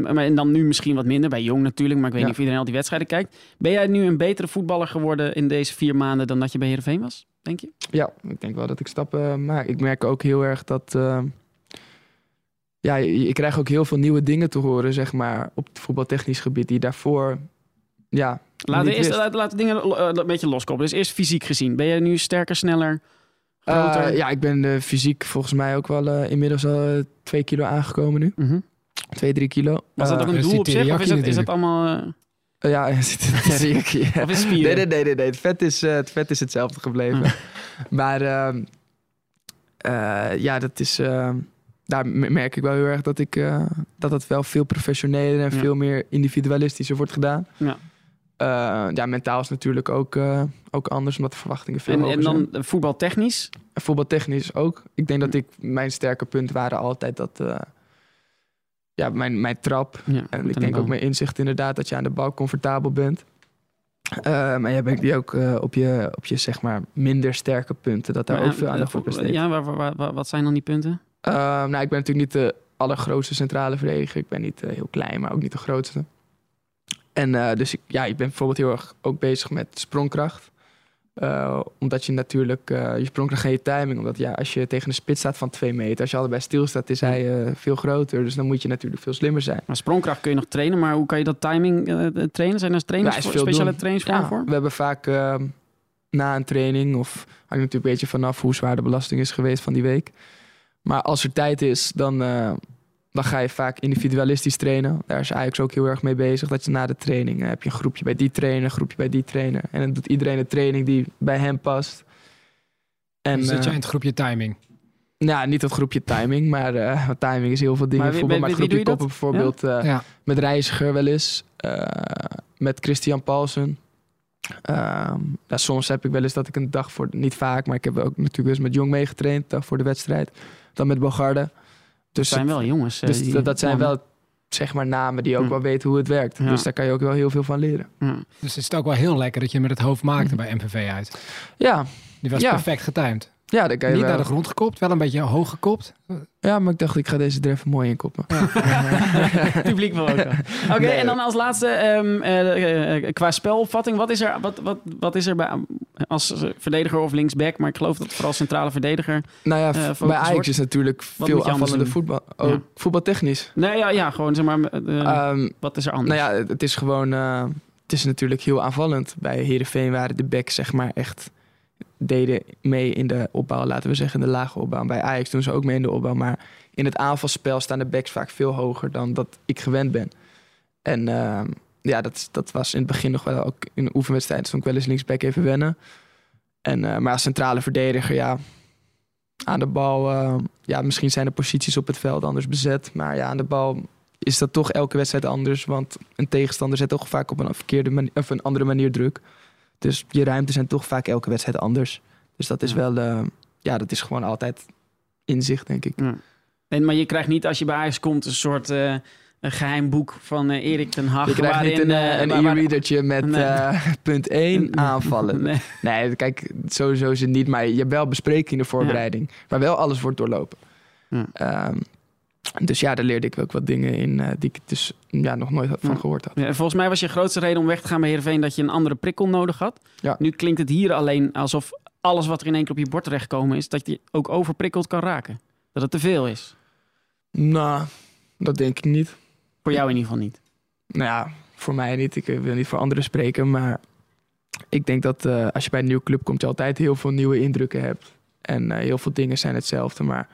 Speaker 2: Maar, en dan nu misschien wat minder, bij Jong natuurlijk. Maar ik weet
Speaker 3: Ja.
Speaker 2: niet of iedereen al die wedstrijden kijkt. Ben jij nu een betere voetballer geworden in deze vier maanden dan dat je bij Heerenveen was, denk je?
Speaker 3: Ja, ik denk wel dat ik stappen maak. Ik merk ook heel erg dat... ja, je, je krijgt ook heel veel nieuwe dingen te horen, zeg maar, op het voetbaltechnisch gebied. Die daarvoor, ja,
Speaker 2: Laten we eerst laten, laten dingen eh, een beetje loskoppelen. Dus eerst fysiek gezien. Ben jij nu sterker, sneller, groter?
Speaker 3: Eh, ja, ik ben eh, fysiek volgens mij ook wel eh, inmiddels al twee kilo aangekomen nu.
Speaker 2: Mhm.
Speaker 3: Twee, drie kilo.
Speaker 2: Was dat ook een
Speaker 1: is
Speaker 2: doel op zich? Of is dat, is dat allemaal...
Speaker 3: ja, er zit een teriyaki, ja.
Speaker 2: of is?
Speaker 3: Nee, nee, nee, nee, nee. Het, vet is, eh, het vet is hetzelfde gebleven. Maar ehm, eh, ja, dat is. ehm, daar merk ik wel heel erg dat ik eh, dat het wel veel professioneler en
Speaker 2: Ja.
Speaker 3: veel meer individualistischer wordt gedaan.
Speaker 2: Ja.
Speaker 3: Eh, ja, mentaal is natuurlijk ook, eh, ook anders, omdat de verwachtingen veel
Speaker 2: En,
Speaker 3: hoger
Speaker 2: en
Speaker 3: zijn.
Speaker 2: dan eh, voetbaltechnisch?
Speaker 3: En voetbaltechnisch ook. Ik denk dat ik mijn sterke punten waren altijd dat. eh, ja, mijn, mijn trap.
Speaker 2: Ja,
Speaker 3: En ik denk
Speaker 2: de
Speaker 3: ook mijn inzicht inderdaad dat je aan de bal comfortabel bent. Maar je hebt die ook op, je, op je zeg maar minder sterke punten. Dat daar
Speaker 2: Maar,
Speaker 3: ook veel aandacht voor besteed.
Speaker 2: Ja, waar, waar, waar- wat zijn dan die punten?
Speaker 3: Nou, ik ben natuurlijk niet de allergrootste centrale verdediger. Ik ben niet heel klein, maar ook niet de grootste. En eh, dus ik, ja, ik ben bijvoorbeeld heel erg ook bezig met sprongkracht. Eh, omdat je natuurlijk, eh, je sprongkracht en je timing. Omdat ja, als je tegen een spits staat van twee meter, als je allebei stilstaat, is hij veel groter. Dus dan moet je natuurlijk veel slimmer zijn.
Speaker 2: Maar sprongkracht kun je nog trainen, maar hoe kan je dat timing trainen? Zijn er trainers
Speaker 3: Ja, is
Speaker 2: voor,
Speaker 3: veel
Speaker 2: speciale
Speaker 3: doen.
Speaker 2: trainingsvormen
Speaker 3: Ja,
Speaker 2: voor?
Speaker 3: we hebben vaak eh, na een training, of hangt natuurlijk een beetje vanaf hoe zwaar de belasting is geweest van die week. Maar als er tijd is, dan, dan ga je vaak individualistisch trainen. Daar is Ajax ook heel erg mee bezig. Dat je na de training eh, heb je een groepje bij die trainer, een groepje bij die trainer. En dan doet iedereen een training die bij hem past. En,
Speaker 1: Dan zit je
Speaker 3: eh,
Speaker 1: in het groepje timing.
Speaker 3: ja, niet dat groepje timing, maar eh, timing is heel veel dingen.
Speaker 2: Maar wie-
Speaker 3: maar groepje
Speaker 2: doe je
Speaker 3: koppen
Speaker 2: dat?
Speaker 3: bijvoorbeeld. eh,
Speaker 1: ja.
Speaker 3: Met Reiziger wel eens. eh, met Christian Paulsen. Ehm, ja, soms heb ik wel eens dat ik een dag voor... Niet vaak, maar ik heb ook natuurlijk wel eens met Jong meegetraind. dag voor de wedstrijd. Dan met Bogarde.
Speaker 2: Dat
Speaker 3: Dus,
Speaker 2: zijn wel jongens. eh,
Speaker 3: dus
Speaker 2: die
Speaker 3: dat, dat zijn wel zeg maar namen die ook wel weten hoe het werkt.
Speaker 2: Ja.
Speaker 3: Dus daar kan je ook wel heel veel van leren.
Speaker 2: Ja.
Speaker 1: Dus is het ook wel heel lekker dat je met het hoofd maakte bij MVV uit.
Speaker 3: Ja,
Speaker 1: Die was
Speaker 3: Ja.
Speaker 1: perfect getimed.
Speaker 3: Ja daar kan je
Speaker 1: Niet
Speaker 3: wel.
Speaker 1: naar de grond gekopt, wel een beetje hoog gekopt.
Speaker 3: Ja, maar ik dacht ik ga deze er even mooi in koppen.
Speaker 2: Het publiek wil ook. wel. Oké,
Speaker 3: Nee.
Speaker 2: en dan als laatste, ehm, eh, eh, qua spelopvatting, wat is er, wat, wat, wat is er bij, als eh, verdediger of linksback, maar ik geloof dat vooral centrale verdediger.
Speaker 3: Nou ja,
Speaker 2: Eh,
Speaker 3: bij Ajax
Speaker 2: wordt.
Speaker 3: is natuurlijk veel aanvallende voetbal. Ook
Speaker 2: Ja.
Speaker 3: voetbaltechnisch.
Speaker 2: Nee, ja, ja gewoon zeg maar, eh,
Speaker 3: Ehm,
Speaker 2: wat is er anders?
Speaker 3: Nou ja, het- is gewoon. eh, het is natuurlijk heel aanvallend. Bij Herenveen waren de backs zeg maar echt deden mee in de opbouw, laten we zeggen, in de lage opbouw. Bij Ajax doen ze ook mee in de opbouw, maar in het aanvalspel staan de backs vaak veel hoger dan dat ik gewend ben. En ehm, ja, dat, dat was in het begin nog wel ook in de oefenwedstrijd stond ik wel eens linksback even wennen. En, eh, maar als centrale verdediger, ja, aan de bal, eh, ja, misschien zijn de posities op het veld anders bezet, maar ja, aan de bal is dat toch elke wedstrijd anders. Want een tegenstander zet toch vaak op een, verkeerde of een andere manier druk. Dus je ruimtes zijn toch vaak elke wedstrijd anders. Dus dat is
Speaker 2: Ja.
Speaker 3: wel, eh, ja, dat is gewoon altijd inzicht, denk ik.
Speaker 2: En, maar je krijgt niet als je bij Ajax komt een soort eh, een geheim boek van eh, Erik ten Hag.
Speaker 3: Je krijgt niet
Speaker 2: waarin,
Speaker 3: een, een e-readertje met
Speaker 2: Nee.
Speaker 3: punt 1 aanvallen.
Speaker 2: Nee.
Speaker 3: Nee, kijk, sowieso is het niet. Maar je hebt wel bespreking in de voorbereiding. Waar wel alles wordt doorlopen.
Speaker 2: Ja.
Speaker 3: Ehm, dus ja, daar leerde ik ook wat dingen in eh, die ik dus ja, nog nooit had van gehoord had.
Speaker 2: Ja, volgens mij was je grootste reden om weg te gaan bij Heerenveen dat je een andere prikkel nodig had.
Speaker 3: Ja.
Speaker 2: Nu klinkt het hier alleen alsof alles wat er in één keer op je bord terechtgekomen is, dat je ook overprikkeld kan raken. Dat het te veel is.
Speaker 3: Nou, dat denk ik niet.
Speaker 2: Voor jou in ieder geval niet.
Speaker 3: Nou ja, voor mij niet. Ik eh, wil niet voor anderen spreken. Maar ik denk dat eh, als je bij een nieuwe club komt, je altijd heel veel nieuwe indrukken hebt. En heel veel dingen zijn hetzelfde. Maar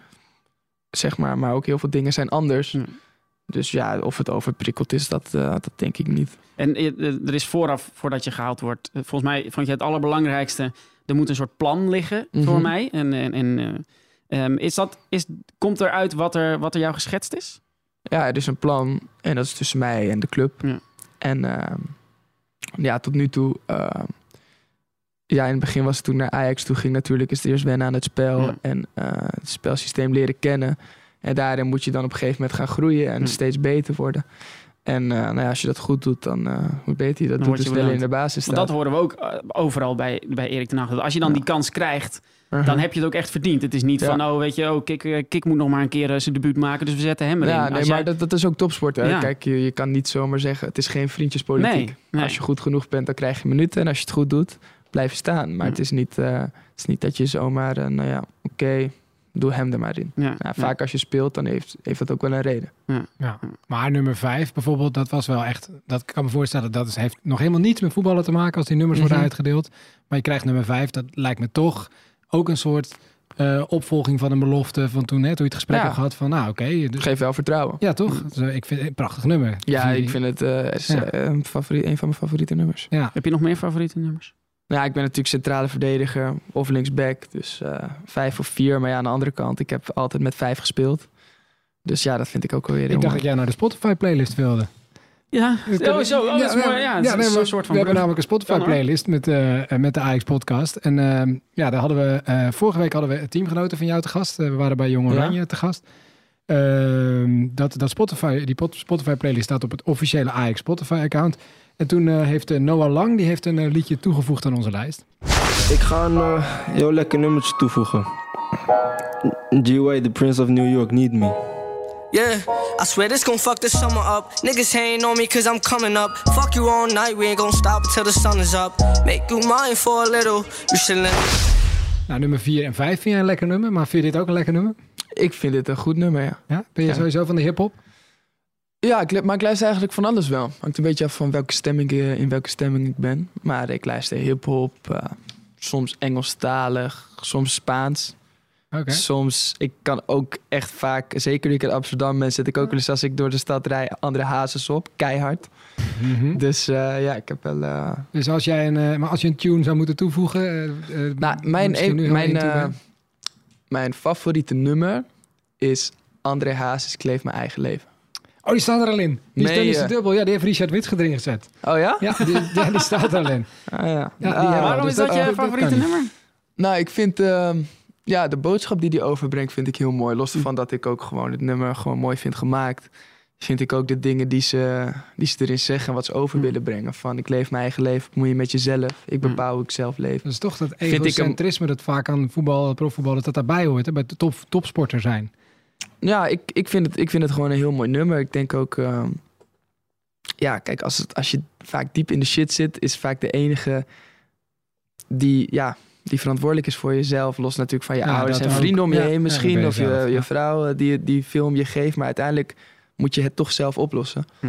Speaker 3: zeg maar, maar ook heel veel dingen zijn anders.
Speaker 2: Ja.
Speaker 3: Dus ja, of het overprikkeld is, dat, eh, dat denk ik niet.
Speaker 2: En eh, eh, er is vooraf, voordat je gehaald wordt, volgens mij vond je het allerbelangrijkste, er moet een soort plan liggen voor
Speaker 3: Mhm.
Speaker 2: mij. En, en, en eh, ehm, is dat, is, komt eruit wat er, wat er jou geschetst is?
Speaker 3: Ja, er is een plan. En dat is tussen mij en de club.
Speaker 2: Ja.
Speaker 3: En ehm, ja, tot nu toe. ehm, ja, in het begin was het toen naar Ajax toe ging. Natuurlijk is het eerst wennen aan het spel.
Speaker 2: Ja.
Speaker 3: En eh, het spelsysteem leren kennen. En daarin moet je dan op een gegeven moment gaan groeien. En
Speaker 2: Ja.
Speaker 3: steeds beter worden. En eh, nou ja, als je dat goed doet, dan eh, hoe beter je dat
Speaker 2: Dan
Speaker 3: doet, dus
Speaker 2: je
Speaker 3: in de basis
Speaker 2: Want
Speaker 3: staat.
Speaker 2: dat horen we ook overal bij, bij Erik ten Hag. Dat als je dan
Speaker 3: Ja.
Speaker 2: die kans krijgt,
Speaker 3: Uh-huh.
Speaker 2: dan heb je het ook echt verdiend. Het is niet van, oh weet je, oh, Kik, Kik moet nog maar een keer zijn debuut maken, dus we zetten hem erin.
Speaker 3: Ja, nee,
Speaker 2: jij-
Speaker 3: maar dat, dat is ook topsport. Hè? Kijk, je, je kan niet zomaar zeggen, het is geen vriendjespolitiek.
Speaker 2: Nee, nee.
Speaker 3: Als je goed genoeg bent, dan krijg je minuten. En als je het goed doet, blijf je staan. Maar
Speaker 2: Ja.
Speaker 3: het, is niet, eh, het is niet dat je zomaar, eh, nou ja, oké, doe hem er maar in.
Speaker 2: Ja,
Speaker 3: Ja,
Speaker 2: ja.
Speaker 3: vaak als je speelt, dan heeft, heeft dat ook wel een reden.
Speaker 1: Ja. Maar nummer vijf bijvoorbeeld, dat was wel echt... Dat ik kan me voorstellen, dat is, heeft nog helemaal niets met voetballen te maken... als die nummers worden
Speaker 3: Mhm.
Speaker 1: uitgedeeld. Maar je krijgt nummer vijf, dat lijkt me toch ook een soort eh, opvolging van een belofte... van toen, hè, toen je het gesprek
Speaker 3: Ja.
Speaker 1: hebt gehad van, nou oké... dus-
Speaker 3: Geef wel vertrouwen.
Speaker 1: ja, toch? Dus, eh, ik vind het een prachtig nummer.
Speaker 3: Ja, ik vind het is,
Speaker 1: Ja.
Speaker 3: een, favoriet, een van mijn favoriete nummers.
Speaker 1: Ja,
Speaker 2: Heb je nog meer favoriete nummers?
Speaker 3: Nou, ja, ik ben natuurlijk centrale verdediger of linksback. Dus eh, vijf of vier. Maar ja, aan de andere kant, ik heb altijd met vijf gespeeld. Dus ja, dat vind ik ook wel weer heel
Speaker 1: ik dacht dat jij naar de Spotify-playlist wilde.
Speaker 2: Ja,
Speaker 1: Dus
Speaker 2: oh, zo. Oh, dat is mooi. Ja,
Speaker 1: nee,
Speaker 2: is
Speaker 1: we,
Speaker 2: een soort van
Speaker 1: we hebben namelijk een. Spotify-playlist met, eh, eh, met de Ajax-podcast. En ehm, ja, daar hadden we, eh, vorige week hadden we teamgenoten van jou te gast. Eh, we waren bij Jong
Speaker 3: Ja.
Speaker 1: Oranje te gast. Ehm, dat, dat Spotify, die pot- Spotify-playlist staat op het officiële Ajax Spotify-account. En toen eh, heeft eh, Noah Lang die heeft een eh, liedje toegevoegd aan onze lijst.
Speaker 7: Ik ga een eh, heel lekker nummertje toevoegen. GY, the Prince of New York, Need Me.
Speaker 8: Yeah, I swear this gon' fuck the summer up. Niggas hating on me cause I'm coming up. Fuck you all night, we ain't gon' stop until the sun is up. Make you mine for a little. You should let
Speaker 1: Nou, nummer 4 en 5 vind jij een lekker nummer, maar vind je dit ook een lekker nummer?
Speaker 3: Ik vind dit een goed nummer, ja.
Speaker 1: Ja? Ben je
Speaker 3: Ja.
Speaker 1: sowieso van de hip-hop?
Speaker 3: Ja, ik, maar ik luister eigenlijk van alles wel. Hangt een beetje af van welke stemming, eh, in welke stemming ik ben. Maar ik luister hip-hop, eh, soms Engelstalig, soms Spaans.
Speaker 1: Oké.
Speaker 3: Soms, ik kan ook echt vaak, zeker nu ik in Amsterdam ben, zit ik ook wel eens als ik door de stad rijd, andere hazes op, keihard.
Speaker 1: Mhm.
Speaker 3: Dus eh, ja, ik heb wel...
Speaker 1: Dus als jij een, maar als je een tune zou moeten toevoegen...
Speaker 3: nou, mijn,
Speaker 1: bent.
Speaker 3: mijn favoriete nummer is André Hazes Kleef Mijn Eigen Leven.
Speaker 1: Oh, die staat er al in. Die is Dennis
Speaker 3: je?
Speaker 1: de Dubbel. Ja, die heeft Richard Wits erin gezet.
Speaker 3: Oh ja?
Speaker 1: Ja, die, ja, die staat er al in.
Speaker 3: Ah, ja.
Speaker 1: Ja, die
Speaker 3: Ah,
Speaker 1: we.
Speaker 2: Waarom
Speaker 1: dus
Speaker 2: is dat,
Speaker 1: dat-
Speaker 2: je
Speaker 1: kan
Speaker 2: favoriete nummer?
Speaker 3: Nou, ik vind ehm, ja, de boodschap die hij overbrengt, vind ik heel mooi. Los van dat ik ook gewoon het nummer gewoon mooi vind gemaakt. Vind ik ook de dingen die ze, die ze erin zeggen en wat ze over willen brengen. Van ik leef mijn eigen leven, bemoei je met jezelf. Ik bepaal hoe ik zelf leef.
Speaker 1: Dat is toch dat egocentrisme dat vaak aan voetbal, profvoetbal, dat dat daarbij hoort. Hè? Bij de top, topsporter zijn.
Speaker 3: Ja, ik, ik, vind het, ik vind het gewoon een heel mooi nummer. Ik denk ook... ehm, ja, kijk, als, het, als je vaak diep in de shit zit... is vaak de enige die, ja, die verantwoordelijk is voor jezelf. Los natuurlijk van je
Speaker 1: Ja,
Speaker 3: ouders en
Speaker 1: ook.
Speaker 3: vrienden om je
Speaker 1: ja,
Speaker 3: heen misschien.
Speaker 1: je
Speaker 3: of je,
Speaker 1: zelf,
Speaker 3: je vrouw eh, die die film je geeft. Maar uiteindelijk moet je het toch zelf oplossen.
Speaker 2: Hm.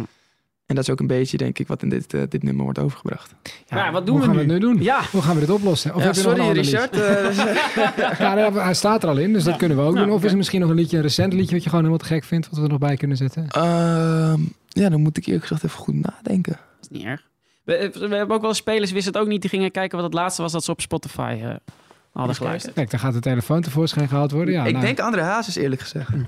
Speaker 3: En dat is ook een beetje, denk ik, wat in dit, eh, dit nummer wordt overgebracht.
Speaker 2: Ja, wat doen
Speaker 1: hoe
Speaker 2: we
Speaker 1: gaan
Speaker 2: nu?
Speaker 1: we het nu doen?
Speaker 2: Ja.
Speaker 1: Hoe gaan we dit oplossen? Of
Speaker 3: ja,
Speaker 1: heb je nog
Speaker 3: sorry? Richard. eh,
Speaker 1: Ja, hij staat er al in, dus dat kunnen we ook
Speaker 2: Nou,
Speaker 1: doen. Of is er misschien nog een liedje, een recent liedje wat je gewoon helemaal te gek vindt, wat we er nog bij kunnen zetten?
Speaker 3: Ehm, ja, dan moet ik eerlijk gezegd even goed nadenken.
Speaker 2: Dat is niet erg. We, we hebben ook wel spelers, wisten het ook niet. Die gingen kijken wat het laatste was dat ze op Spotify eh, hadden geluisterd.
Speaker 1: Kijk, dan gaat de telefoon tevoorschijn gehaald worden. Ja,
Speaker 3: ik
Speaker 1: nou,
Speaker 3: denk André Hazes, eerlijk gezegd.
Speaker 1: maar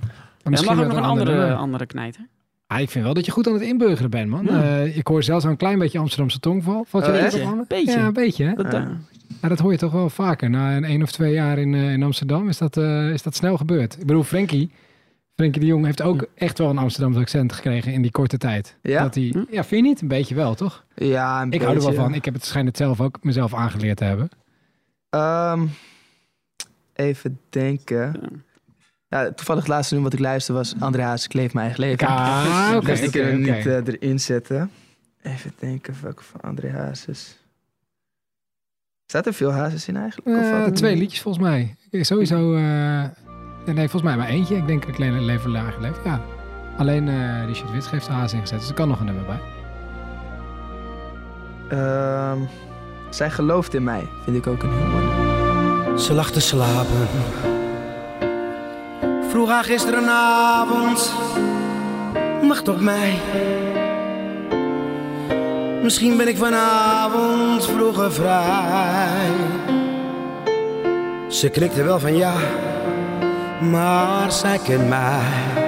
Speaker 2: Er
Speaker 1: misschien
Speaker 2: mag ook nog een andere, andere knijter.
Speaker 1: Ah, ik vind wel dat je goed aan het inburgeren bent, man.
Speaker 2: Ja.
Speaker 1: Eh, ik hoor zelfs al een klein beetje Amsterdamse tongval. Valt je
Speaker 3: Oh,
Speaker 1: op, Anne?
Speaker 2: Beetje.
Speaker 1: Ja, een beetje. Hè?
Speaker 2: Dat,
Speaker 3: Ja.
Speaker 1: Ja, dat hoor je toch wel vaker. Na een één of twee jaar in, eh, in Amsterdam is dat, eh, is dat snel gebeurd. Ik bedoel, Frenkie, Frenkie de Jong heeft ook echt wel een Amsterdamse accent gekregen in die korte tijd.
Speaker 3: Ja?
Speaker 1: Dat hij,
Speaker 2: Hm?
Speaker 1: ja, vind je niet? Een beetje wel, toch?
Speaker 3: Ja, een
Speaker 1: Ik hou er wel
Speaker 3: beetje.
Speaker 1: van. Ik heb het schijnt het zelf ook mezelf aangeleerd te hebben.
Speaker 3: Ehm, even denken. Ja, toevallig het laatste nummer wat ik luisterde was André Hazes Kleef Mijn Eigen Leven.
Speaker 1: Ah, oké,
Speaker 3: dus die kunnen we niet eh, erin zetten. Even denken welke van André Hazes. Staat er veel Hazes in eigenlijk? Of
Speaker 1: Eh, twee liedjes volgens mij. Sowieso, eh, nee, volgens mij maar eentje. Ik denk dat ik alleen leven lager leef. Ja. Alleen eh Richard Wits geeft de haas ingezet, dus er kan nog een nummer bij.
Speaker 3: Ehm, zij gelooft in mij, vind ik ook een heel mooi nummer.
Speaker 9: Ze lag te slapen. Vroeg haar gisterenavond. Wacht op mij. Misschien ben ik vanavond vroeger vrij. Ze knikte wel van ja, maar zij kent mij.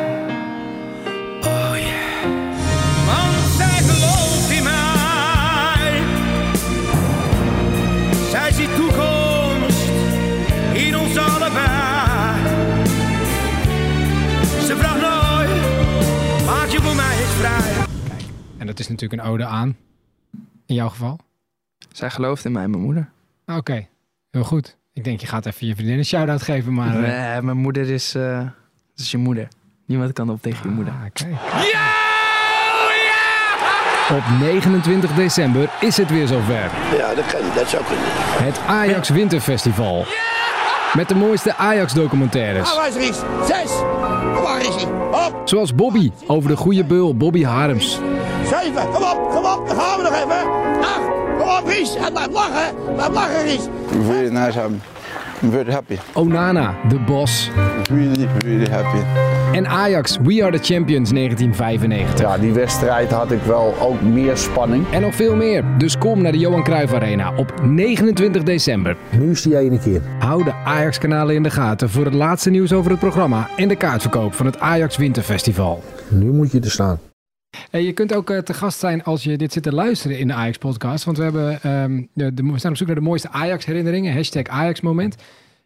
Speaker 1: En dat is natuurlijk een ode aan. In jouw geval.
Speaker 3: Zij gelooft in mij, mijn moeder.
Speaker 1: Ah, Oké, heel goed. Ik denk je gaat even je vriendin een shout-out geven, maar... eh,
Speaker 3: Nee, mijn moeder is, eh, dat is je moeder. Niemand kan op tegen je moeder.
Speaker 1: ah, kijk. Op 29 december is het weer zover.
Speaker 9: Ja, dat kan, dat zou kunnen.
Speaker 1: Het Ajax Winterfestival. Met de mooiste Ajax-documentaires.
Speaker 9: Waar is Ries? Zes! Waar is hij? Op!
Speaker 1: Zoals Bobby over de goede beul Bobby Harms.
Speaker 9: Zeven! Kom op, kom op, dan gaan we nog even. Acht! Kom op, Ries! En blijf lachen! Blijf lachen, Ries!
Speaker 10: Very nice. I'm very happy.
Speaker 1: Onana, de Bos.
Speaker 10: Really, really happy.
Speaker 1: En Ajax, We Are The Champions 1995.
Speaker 10: Ja, die wedstrijd had ik wel ook meer spanning.
Speaker 1: En nog veel meer. Dus kom naar de Johan Cruijff Arena op 29 december.
Speaker 9: Nu is die ene keer.
Speaker 1: Hou de Ajax-kanalen in de gaten voor het laatste nieuws over het programma en de kaartverkoop van het Ajax Winterfestival.
Speaker 9: Nu moet je er staan.
Speaker 1: Hey, je kunt ook eh, te gast zijn als je dit zit te luisteren in de Ajax-podcast. Want we, hebben, ehm, de, de, we staan op zoek naar de mooiste Ajax-herinneringen. Hashtag Ajax-moment.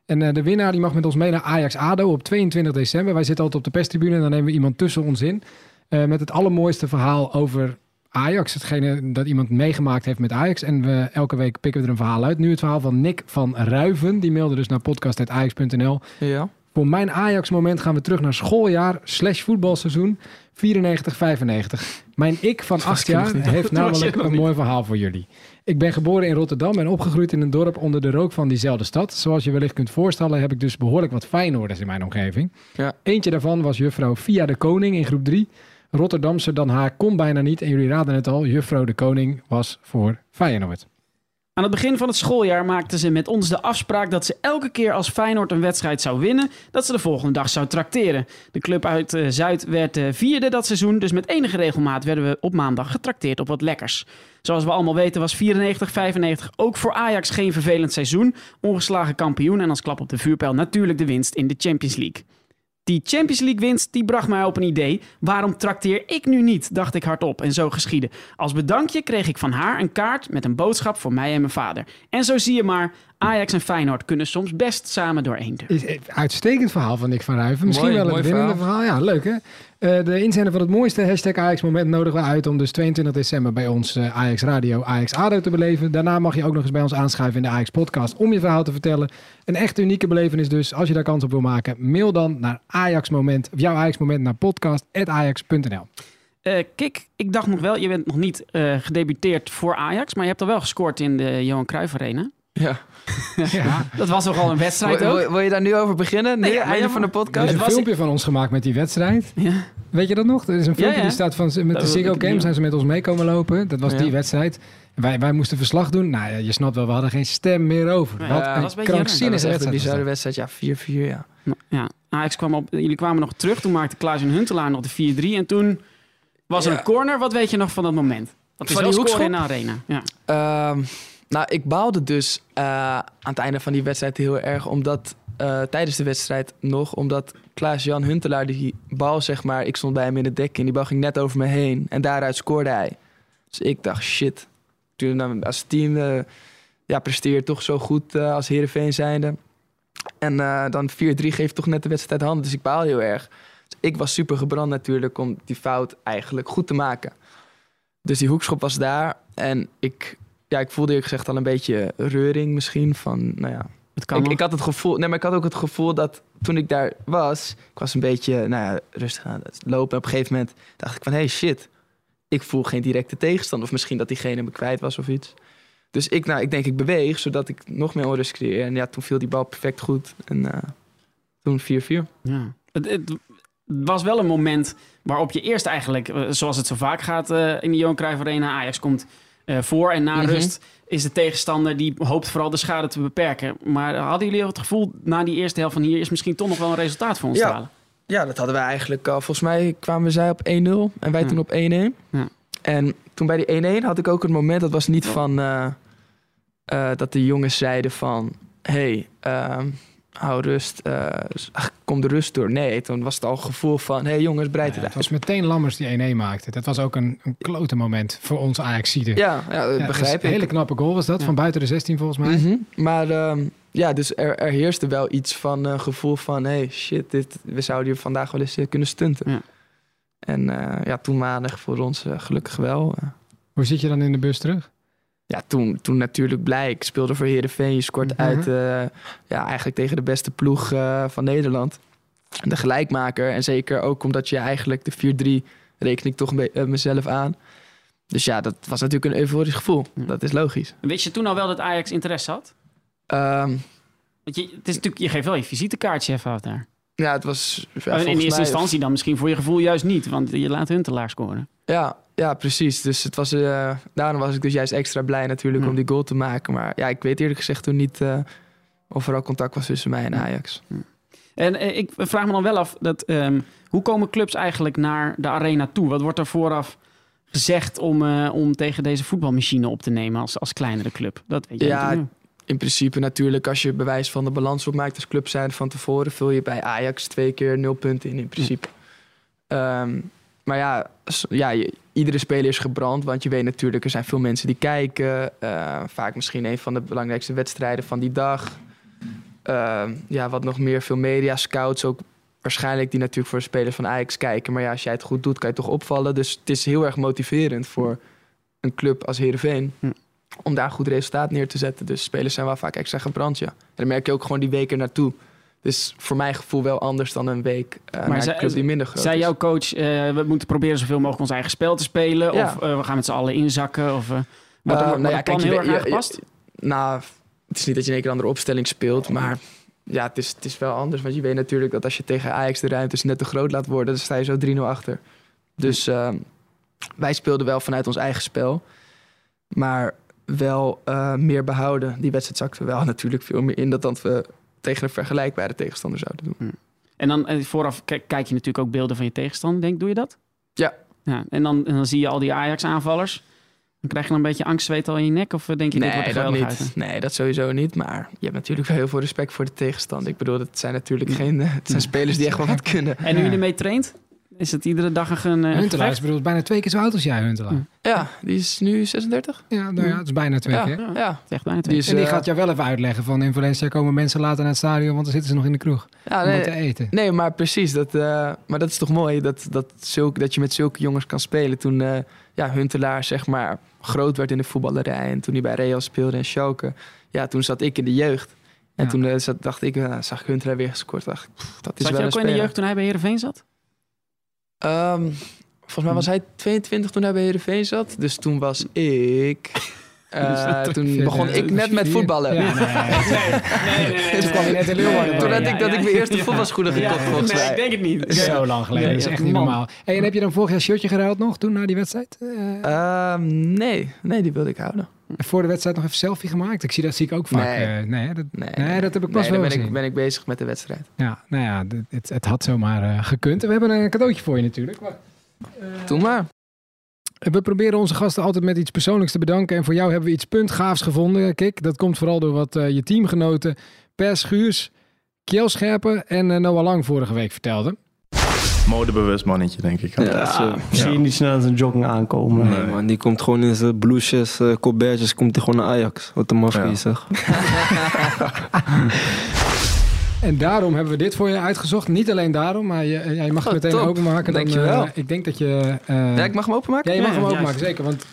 Speaker 1: En eh, de winnaar die mag met ons mee naar Ajax-ADO op 22 december. Wij zitten altijd op de perstribune en dan nemen we iemand tussen ons in. eh, met het allermooiste verhaal over Ajax. Hetgene dat iemand meegemaakt heeft met Ajax. En we, elke week pikken we er een verhaal uit. Nu het verhaal van Nick van Ruiven. Die mailde dus naar podcast.ajax.nl.
Speaker 3: Ja.
Speaker 1: Voor mijn Ajax-moment gaan we terug naar schooljaar slash voetbalseizoen 94-95. Mijn ik van acht jaar heeft namelijk een mooi verhaal voor jullie. Ik ben geboren in Rotterdam en opgegroeid in een dorp onder de rook van diezelfde stad. Zoals je wellicht kunt voorstellen heb ik dus behoorlijk wat Feyenoorders in mijn omgeving.
Speaker 3: Ja.
Speaker 1: Eentje daarvan was juffrouw Via de Koning in groep 3. Rotterdamse dan haar kon bijna niet. En jullie raden het al, juffrouw de Koning was voor Feyenoord.
Speaker 2: Aan het begin van het schooljaar maakten ze met ons de afspraak dat ze elke keer als Feyenoord een wedstrijd zou winnen, dat ze de volgende dag zou trakteren. De club uit eh, Zuid werd eh, vierde dat seizoen, dus met enige regelmaat werden we op maandag getrakteerd op wat lekkers. Zoals we allemaal weten was 94-95 ook voor Ajax geen vervelend seizoen. Ongeslagen kampioen en als klap op de vuurpijl natuurlijk de winst in de Champions League. Die Champions League winst die bracht mij op een idee. Waarom trakteer ik nu niet? dacht ik hardop en zo geschiedde. Als bedankje kreeg ik van haar een kaart met een boodschap voor mij en mijn vader. En zo zie je maar, Ajax en Feyenoord kunnen soms best samen door één deur.
Speaker 1: Een uitstekend verhaal van Nick van Ruiven. Misschien
Speaker 3: Mooi,
Speaker 1: wel een winnende verhaal. Ja, leuk hè? Eh, de inzender van het mooiste hashtag Ajax moment nodigen we uit om dus 22 december bij ons eh, Ajax Radio Ajax ADO te beleven. Daarna mag je ook nog eens bij ons aanschuiven in de Ajax podcast om je verhaal te vertellen. Een echt unieke belevenis dus. Als je daar kans op wil maken, mail dan naar Ajax moment of jouw Ajax moment naar podcast@ajax.nl.
Speaker 2: Eh, Kik, ik dacht nog wel, je bent nog niet eh, gedebuteerd voor Ajax, maar je hebt al wel gescoord in de Johan Cruijff Arena.
Speaker 3: Ja.
Speaker 1: Ja.
Speaker 2: Dat was toch al een wedstrijd
Speaker 3: Wil,
Speaker 2: ook?
Speaker 3: wil- wil je daar nu over beginnen?
Speaker 2: Nee,
Speaker 3: Nee,
Speaker 2: ja,
Speaker 3: einde
Speaker 2: ja,
Speaker 3: van de
Speaker 1: Er
Speaker 3: podcast?
Speaker 1: is een
Speaker 2: was-
Speaker 1: filmpje van ons gemaakt met die wedstrijd.
Speaker 2: Ja.
Speaker 1: Weet je dat nog? Er is een filmpje
Speaker 2: Ja, ja.
Speaker 1: die staat van met
Speaker 2: Dat
Speaker 1: de Ziggo
Speaker 2: ik
Speaker 1: Game
Speaker 2: niet.
Speaker 1: zijn ze met ons mee komen lopen. Dat was
Speaker 3: Ja.
Speaker 1: die wedstrijd. Wij, wij moesten verslag doen. Nou ja, je snapt wel, we hadden geen stem meer over.
Speaker 2: Ja,
Speaker 1: Wat
Speaker 2: dat
Speaker 1: een
Speaker 2: was een
Speaker 1: krankzinnige
Speaker 3: was echt een
Speaker 1: wedstrijd.
Speaker 3: bizarre wedstrijd. Ja, 4-4, ja.
Speaker 2: Ja, Ajax kwam op, jullie kwamen nog terug, toen maakte Klaas en Huntelaar nog de 4-3 en toen was er
Speaker 3: Ja.
Speaker 2: een corner. Wat weet je nog van dat moment? Dat is
Speaker 3: Van die
Speaker 2: scoren in
Speaker 3: hoekschop?
Speaker 2: de arena. Ja.
Speaker 3: Ehm, nou, ik baalde dus eh, aan het einde van die wedstrijd heel erg. Omdat eh, tijdens de wedstrijd nog, omdat Klaas-Jan Huntelaar die bal, zeg maar, ik stond bij hem in het dek en die bal ging net over me heen. En daaruit scoorde hij. Dus ik dacht, shit. Toen dan als team eh, ja, toch zo goed eh, als Heerenveen zijnde. En eh, dan 4-3 geeft toch net de wedstrijd handen. Dus ik baal heel erg. Dus ik was super gebrand natuurlijk om die fout eigenlijk goed te maken. Dus die hoekschop was daar. En ik, ja, ik voelde eerlijk gezegd al een beetje reuring misschien. Van, nou ja,
Speaker 2: Het kan
Speaker 3: ik, ik had het gevoel, nee, maar ik had ook het gevoel dat toen ik daar was, ik was een beetje, nou ja, rustig aan het lopen. En op een gegeven moment dacht ik van, hey shit, ik voel geen directe tegenstand. Of misschien dat diegene me kwijt was of iets. Dus ik, nou, ik denk ik beweeg, zodat ik nog meer onrust creëer. En ja, toen viel die bal perfect goed. En eh, toen 4-4.
Speaker 2: Ja. Het, het was wel een moment waarop je eerst eigenlijk, eh, zoals het zo vaak gaat eh, in de Johan Cruijff Arena, Ajax komt eh, voor en na
Speaker 3: Mhm.
Speaker 2: rust is de tegenstander die hoopt vooral de schade te beperken. Maar hadden jullie het gevoel na die eerste helft van hier is misschien toch nog wel een resultaat voor ons
Speaker 3: Ja.
Speaker 2: te halen?
Speaker 3: Ja, dat hadden wij eigenlijk al. Volgens mij kwamen zij op 1-0 en wij
Speaker 2: Ja.
Speaker 3: toen op 1-1.
Speaker 2: Ja.
Speaker 3: En toen bij die 1-1 had ik ook het moment, dat was niet van eh, eh, dat de jongens zeiden van... hey, ehm, hou rust, eh, ach, kom de rust door. Nee, toen was het al het gevoel van... hey jongens, breid
Speaker 1: Ja,
Speaker 3: het
Speaker 1: het
Speaker 3: uit.
Speaker 1: was meteen Lammers die 1-1 maakte. Dat was ook een, een klote moment voor ons Ajax-zieden.
Speaker 3: Ja, ja, dat
Speaker 1: Ja, dat
Speaker 3: begrijp ik.
Speaker 1: Een hele knappe goal was dat,
Speaker 2: Ja.
Speaker 1: van buiten de 16 volgens mij.
Speaker 3: Mhm. Maar ehm, ja, dus er, er heerste wel iets van een gevoel van... hey, shit, dit, we zouden hier vandaag wel eens eh, kunnen stunten.
Speaker 2: Ja.
Speaker 3: En eh, ja, toenmalig voor ons gelukkig wel.
Speaker 1: Hoe zit je dan in de bus terug?
Speaker 3: Ja, toen, toen natuurlijk blij. Ik speelde voor Heerenveen. Je scoort
Speaker 1: Mhm.
Speaker 3: uit eh, ja, eigenlijk tegen de beste ploeg eh, van Nederland. De gelijkmaker. En zeker ook omdat je eigenlijk de 4-3 reken ik toch eh, mezelf aan. Dus ja, dat was natuurlijk een euforisch gevoel. Dat is logisch.
Speaker 2: Wist je toen al wel dat Ajax interesse had?
Speaker 3: Ehm,
Speaker 2: Want je, het is natuurlijk, je geeft wel je visitekaartje even uit daar.
Speaker 3: ja, het was... ja,
Speaker 2: in eerste
Speaker 3: mij-
Speaker 2: instantie dan misschien voor je gevoel juist niet, want je laat Huntelaar scoren.
Speaker 3: Ja, ja, precies. Dus het was, eh, daarom was ik dus juist extra blij natuurlijk
Speaker 2: Ja.
Speaker 3: om die goal te maken. Maar ja, ik weet eerlijk gezegd toen niet eh, of er al contact was tussen mij en Ajax.
Speaker 2: En eh, ik vraag me dan wel af, dat, ehm, hoe komen clubs eigenlijk naar de arena toe? Wat wordt er vooraf gezegd om, om tegen deze voetbalmachine op te nemen als, als kleinere club? Dat weet je
Speaker 3: Ja. In principe natuurlijk, als je bewijs van de balans opmaakt als club zijn van tevoren, vul je bij Ajax twee keer nul punten in, in principe. Ehm, maar ja, ja je- iedere speler is gebrand, want je weet natuurlijk, er zijn veel mensen die kijken. eh, vaak misschien een van de belangrijkste wedstrijden van die dag. Ehm, ja, wat nog meer, veel media, scouts ook waarschijnlijk die natuurlijk voor de spelers van Ajax kijken. Maar ja, als jij het goed doet, kan je toch opvallen. Dus het is heel erg motiverend voor een club als Heerenveen
Speaker 2: Hm.
Speaker 3: om daar een goed resultaat neer te zetten. Dus spelers zijn wel vaak extra gebrand, ja. En dan merk je ook gewoon die weken naartoe. Dus voor mijn gevoel wel anders dan een week uh, naar
Speaker 2: zei-
Speaker 3: een club die minder groot
Speaker 2: Zei
Speaker 3: is.
Speaker 2: jouw coach, eh, we moeten proberen zoveel mogelijk ons eigen spel te spelen?
Speaker 3: Ja.
Speaker 2: Of eh, we gaan met z'n allen inzakken? Of, eh, wordt er,
Speaker 3: Eh,
Speaker 2: wordt
Speaker 3: nou
Speaker 2: het
Speaker 3: ja, kijk, je
Speaker 2: heel erg aangepast?
Speaker 3: je- nou, het is niet dat je in één keer een andere opstelling speelt, maar ja, het is, het is wel anders. Want je weet natuurlijk dat als je tegen Ajax de ruimtes net te groot laat worden, dan sta je zo 3-0 achter. Dus ehm, wij speelden wel vanuit ons eigen spel. Maar wel eh, meer behouden. Die wedstrijd zakte wel natuurlijk veel meer in... dat dan we tegen een vergelijkbare tegenstander zouden doen.
Speaker 2: En dan eh, vooraf kijk, je natuurlijk ook beelden van je tegenstander. Denk, doe je dat?
Speaker 3: Ja.
Speaker 2: ja en, dan, en dan zie je al die Ajax-aanvallers. Dan krijg je dan een beetje angstzweet al in je nek? Of eh, denk je, dit wordt
Speaker 3: Nee dat,
Speaker 2: uit?
Speaker 3: niet. nee, dat sowieso niet. Maar je hebt natuurlijk wel heel veel respect voor de tegenstander. Ik bedoel, het zijn natuurlijk geen... eh, Het zijn spelers die echt wel wat kunnen.
Speaker 2: En nu je ermee traint? Is het iedere dag een uh,
Speaker 1: Huntelaar is bedoeld bijna twee keer zo oud als jij, Huntelaar.
Speaker 3: Ja, die is nu 36.
Speaker 1: Ja, nou ja, het is bijna twee
Speaker 3: Ja,
Speaker 1: keer.
Speaker 3: ja.
Speaker 2: Echt bijna
Speaker 3: Die is,
Speaker 1: en die
Speaker 3: eh,
Speaker 1: gaat jou wel even uitleggen van in Valencia komen mensen later naar het stadion, want dan zitten ze nog in de kroeg
Speaker 3: Ja,
Speaker 1: om
Speaker 3: nee,
Speaker 1: wat te eten.
Speaker 3: Nee, maar precies. Dat, eh, maar dat is toch mooi dat, dat, zulke, dat je met zulke jongens kan spelen. Toen eh, ja, Huntelaar zeg maar groot werd in de voetballerij. En toen hij bij Real speelde en Schalke. Ja, toen zat ik in de jeugd. En
Speaker 1: Ja.
Speaker 3: toen zat, dacht ik, zag ik Huntelaar weer gescoord. Dacht pff, dat is
Speaker 2: Zat
Speaker 3: wel
Speaker 2: je ook al in de jeugd toen hij bij Heerenveen zat?
Speaker 3: Ehm, volgens mij was hij 22 toen hij bij Heerenveen zat. Dus toen was ik... eh, toen begon ik net met voetballen.
Speaker 1: Ja, nee, nee, Toen kwam net in Leeuwarden.
Speaker 3: Toen had ik dat ik mijn eerste voetbalschoenen gekocht, volgens
Speaker 2: nee, ik denk het niet.
Speaker 1: Zo lang geleden, dat is echt niet normaal. Hey, en heb je dan vorig jaar shirtje geruild nog, toen na die wedstrijd? Eh,
Speaker 3: Ehm, nee, nee, die wilde ik houden.
Speaker 1: Voor de wedstrijd nog even selfie gemaakt? Ik zie dat zie ik ook vaak.
Speaker 3: Nee.
Speaker 1: eh, nee, dat,
Speaker 3: Nee,
Speaker 1: nee, dat heb ik pas
Speaker 3: nee,
Speaker 1: wel
Speaker 3: ben
Speaker 1: gezien.
Speaker 3: ik, ben ik bezig met de wedstrijd.
Speaker 1: Ja, nou ja, dit- het, het had zomaar eh, gekund. En we hebben een cadeautje voor je natuurlijk. Maar,
Speaker 3: Doe maar.
Speaker 1: we proberen onze gasten altijd met iets persoonlijks te bedanken. En voor jou hebben we iets puntgaafs gevonden, Kik. Dat komt vooral door wat eh, je teamgenoten Per Schuurs, Kjell Scherpen en eh, Noah Lang vorige week vertelden.
Speaker 11: Modebewust mannetje, denk ik.
Speaker 7: Ja, zo.
Speaker 12: Zie je niet snel zijn jogging aankomen.
Speaker 7: Nee, man, die komt gewoon in zijn blouses, eh colbertjes, komt hij gewoon naar Ajax. Wat een mafie
Speaker 11: Ja.
Speaker 7: zeg.
Speaker 1: En daarom hebben we dit voor je uitgezocht. Niet alleen daarom, maar je, ja, je mag het
Speaker 3: Oh,
Speaker 1: meteen
Speaker 3: top.
Speaker 1: openmaken. Dan,
Speaker 3: Dankjewel.
Speaker 1: eh, ik denk dat je... eh,
Speaker 3: Ja, ik mag hem openmaken?
Speaker 1: Ja, je mag
Speaker 2: Ja,
Speaker 1: hem
Speaker 2: ja,
Speaker 1: openmaken,
Speaker 2: juist.
Speaker 1: zeker. Want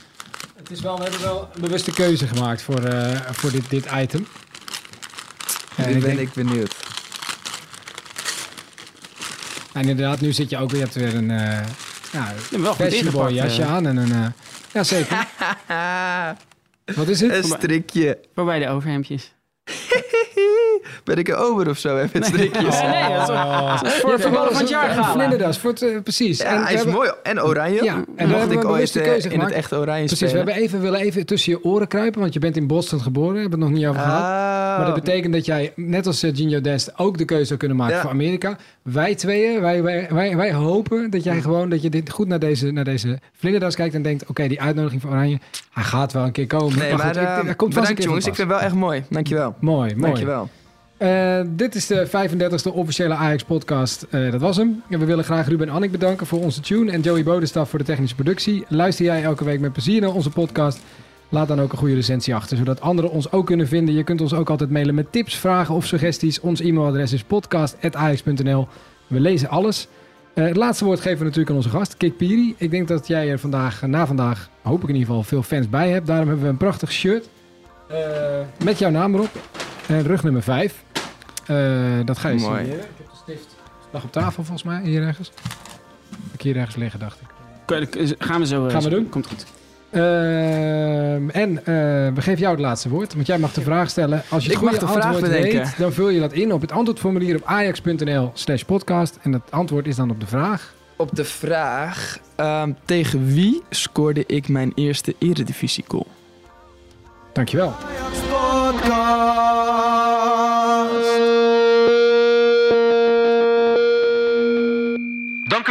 Speaker 1: het is wel, we hebben wel een bewuste keuze gemaakt voor, eh, voor dit, dit item.
Speaker 3: Nu
Speaker 1: ik
Speaker 3: ben
Speaker 1: denk-
Speaker 3: ik benieuwd.
Speaker 1: En inderdaad, nu zit je ook weer, je hebt weer een uh, ja,
Speaker 2: wel
Speaker 1: jasje
Speaker 2: eh.
Speaker 1: aan. En een, eh, ja, zeker. Wat is het?
Speaker 3: Een strikje.
Speaker 2: Waarbij de overhemdjes.
Speaker 3: Ben ik een ober of zo, met strikjes?
Speaker 2: Nee, nee, dat is
Speaker 1: Oh.
Speaker 2: is voor voetballer van het jaar gala.
Speaker 1: vlinderdas, voor het, precies.
Speaker 3: Ja,
Speaker 1: En we
Speaker 3: hij is
Speaker 1: hebben-
Speaker 3: mooi. En oranje.
Speaker 1: Ja, en
Speaker 3: Mocht ik ooit
Speaker 1: keuze
Speaker 3: in het echt oranje
Speaker 1: Precies, we hebben even, willen even tussen je oren kruipen, want je bent in Boston geboren, hebben we het nog niet over gehad.
Speaker 3: Ah.
Speaker 1: Maar dat betekent dat jij, net als eh, Gino Dest, ook de keuze zou kunnen maken
Speaker 3: Ja.
Speaker 1: voor Amerika. Wij tweeën, wij, wij, wij, wij hopen dat jij gewoon, dat je dit goed naar deze, naar deze vlinderdas kijkt en denkt, oké, die uitnodiging voor Oranje, hij gaat wel een keer komen.
Speaker 3: Nee, maar,
Speaker 1: goed, ik-
Speaker 3: eh,
Speaker 1: hij komt vast een
Speaker 3: bedankt jongens.
Speaker 1: van
Speaker 3: Ik vind het wel echt mooi. Dankjewel.
Speaker 1: Mooi, mooi.
Speaker 3: Dankjewel.
Speaker 1: Eh, dit is de 35e officiële Ajax-podcast. Eh, dat was hem. En we willen graag Ruben en Annik bedanken voor onze tune... en Joey Bodestaf voor de technische productie. Luister jij elke week met plezier naar onze podcast... Laat dan ook een goede recensie achter, zodat anderen ons ook kunnen vinden. Je kunt ons ook altijd mailen met tips, vragen of suggesties. Ons e-mailadres is podcast.ajax.nl. We lezen alles. Eh, het laatste woord geven we natuurlijk aan onze gast, Kik Piri. Ik denk dat jij er vandaag, eh, na vandaag, hoop ik in ieder geval, veel fans bij hebt. Daarom hebben we een prachtig shirt eh, met jouw naam erop. En rug nummer 5. dat ga je
Speaker 3: Mooi.
Speaker 1: signeren. Ik heb de stift lag op tafel volgens mij, hier ergens. Heb ik hier ergens liggen, dacht ik.
Speaker 2: Gaan we zo. eh,
Speaker 1: Gaan we doen?
Speaker 2: Komt goed.
Speaker 1: Ehm, en eh, we geven jou het laatste woord, want jij mag de vraag stellen. Als je het
Speaker 3: Ik mag
Speaker 1: goede
Speaker 3: de vraag
Speaker 1: antwoord weet, dan vul je dat in op het antwoordformulier op ajax.nl slash podcast. En het antwoord is dan op de vraag.
Speaker 3: Op de vraag, ehm, tegen wie scoorde ik mijn eerste eredivisie goal?
Speaker 1: Dankjewel.
Speaker 5: Dank u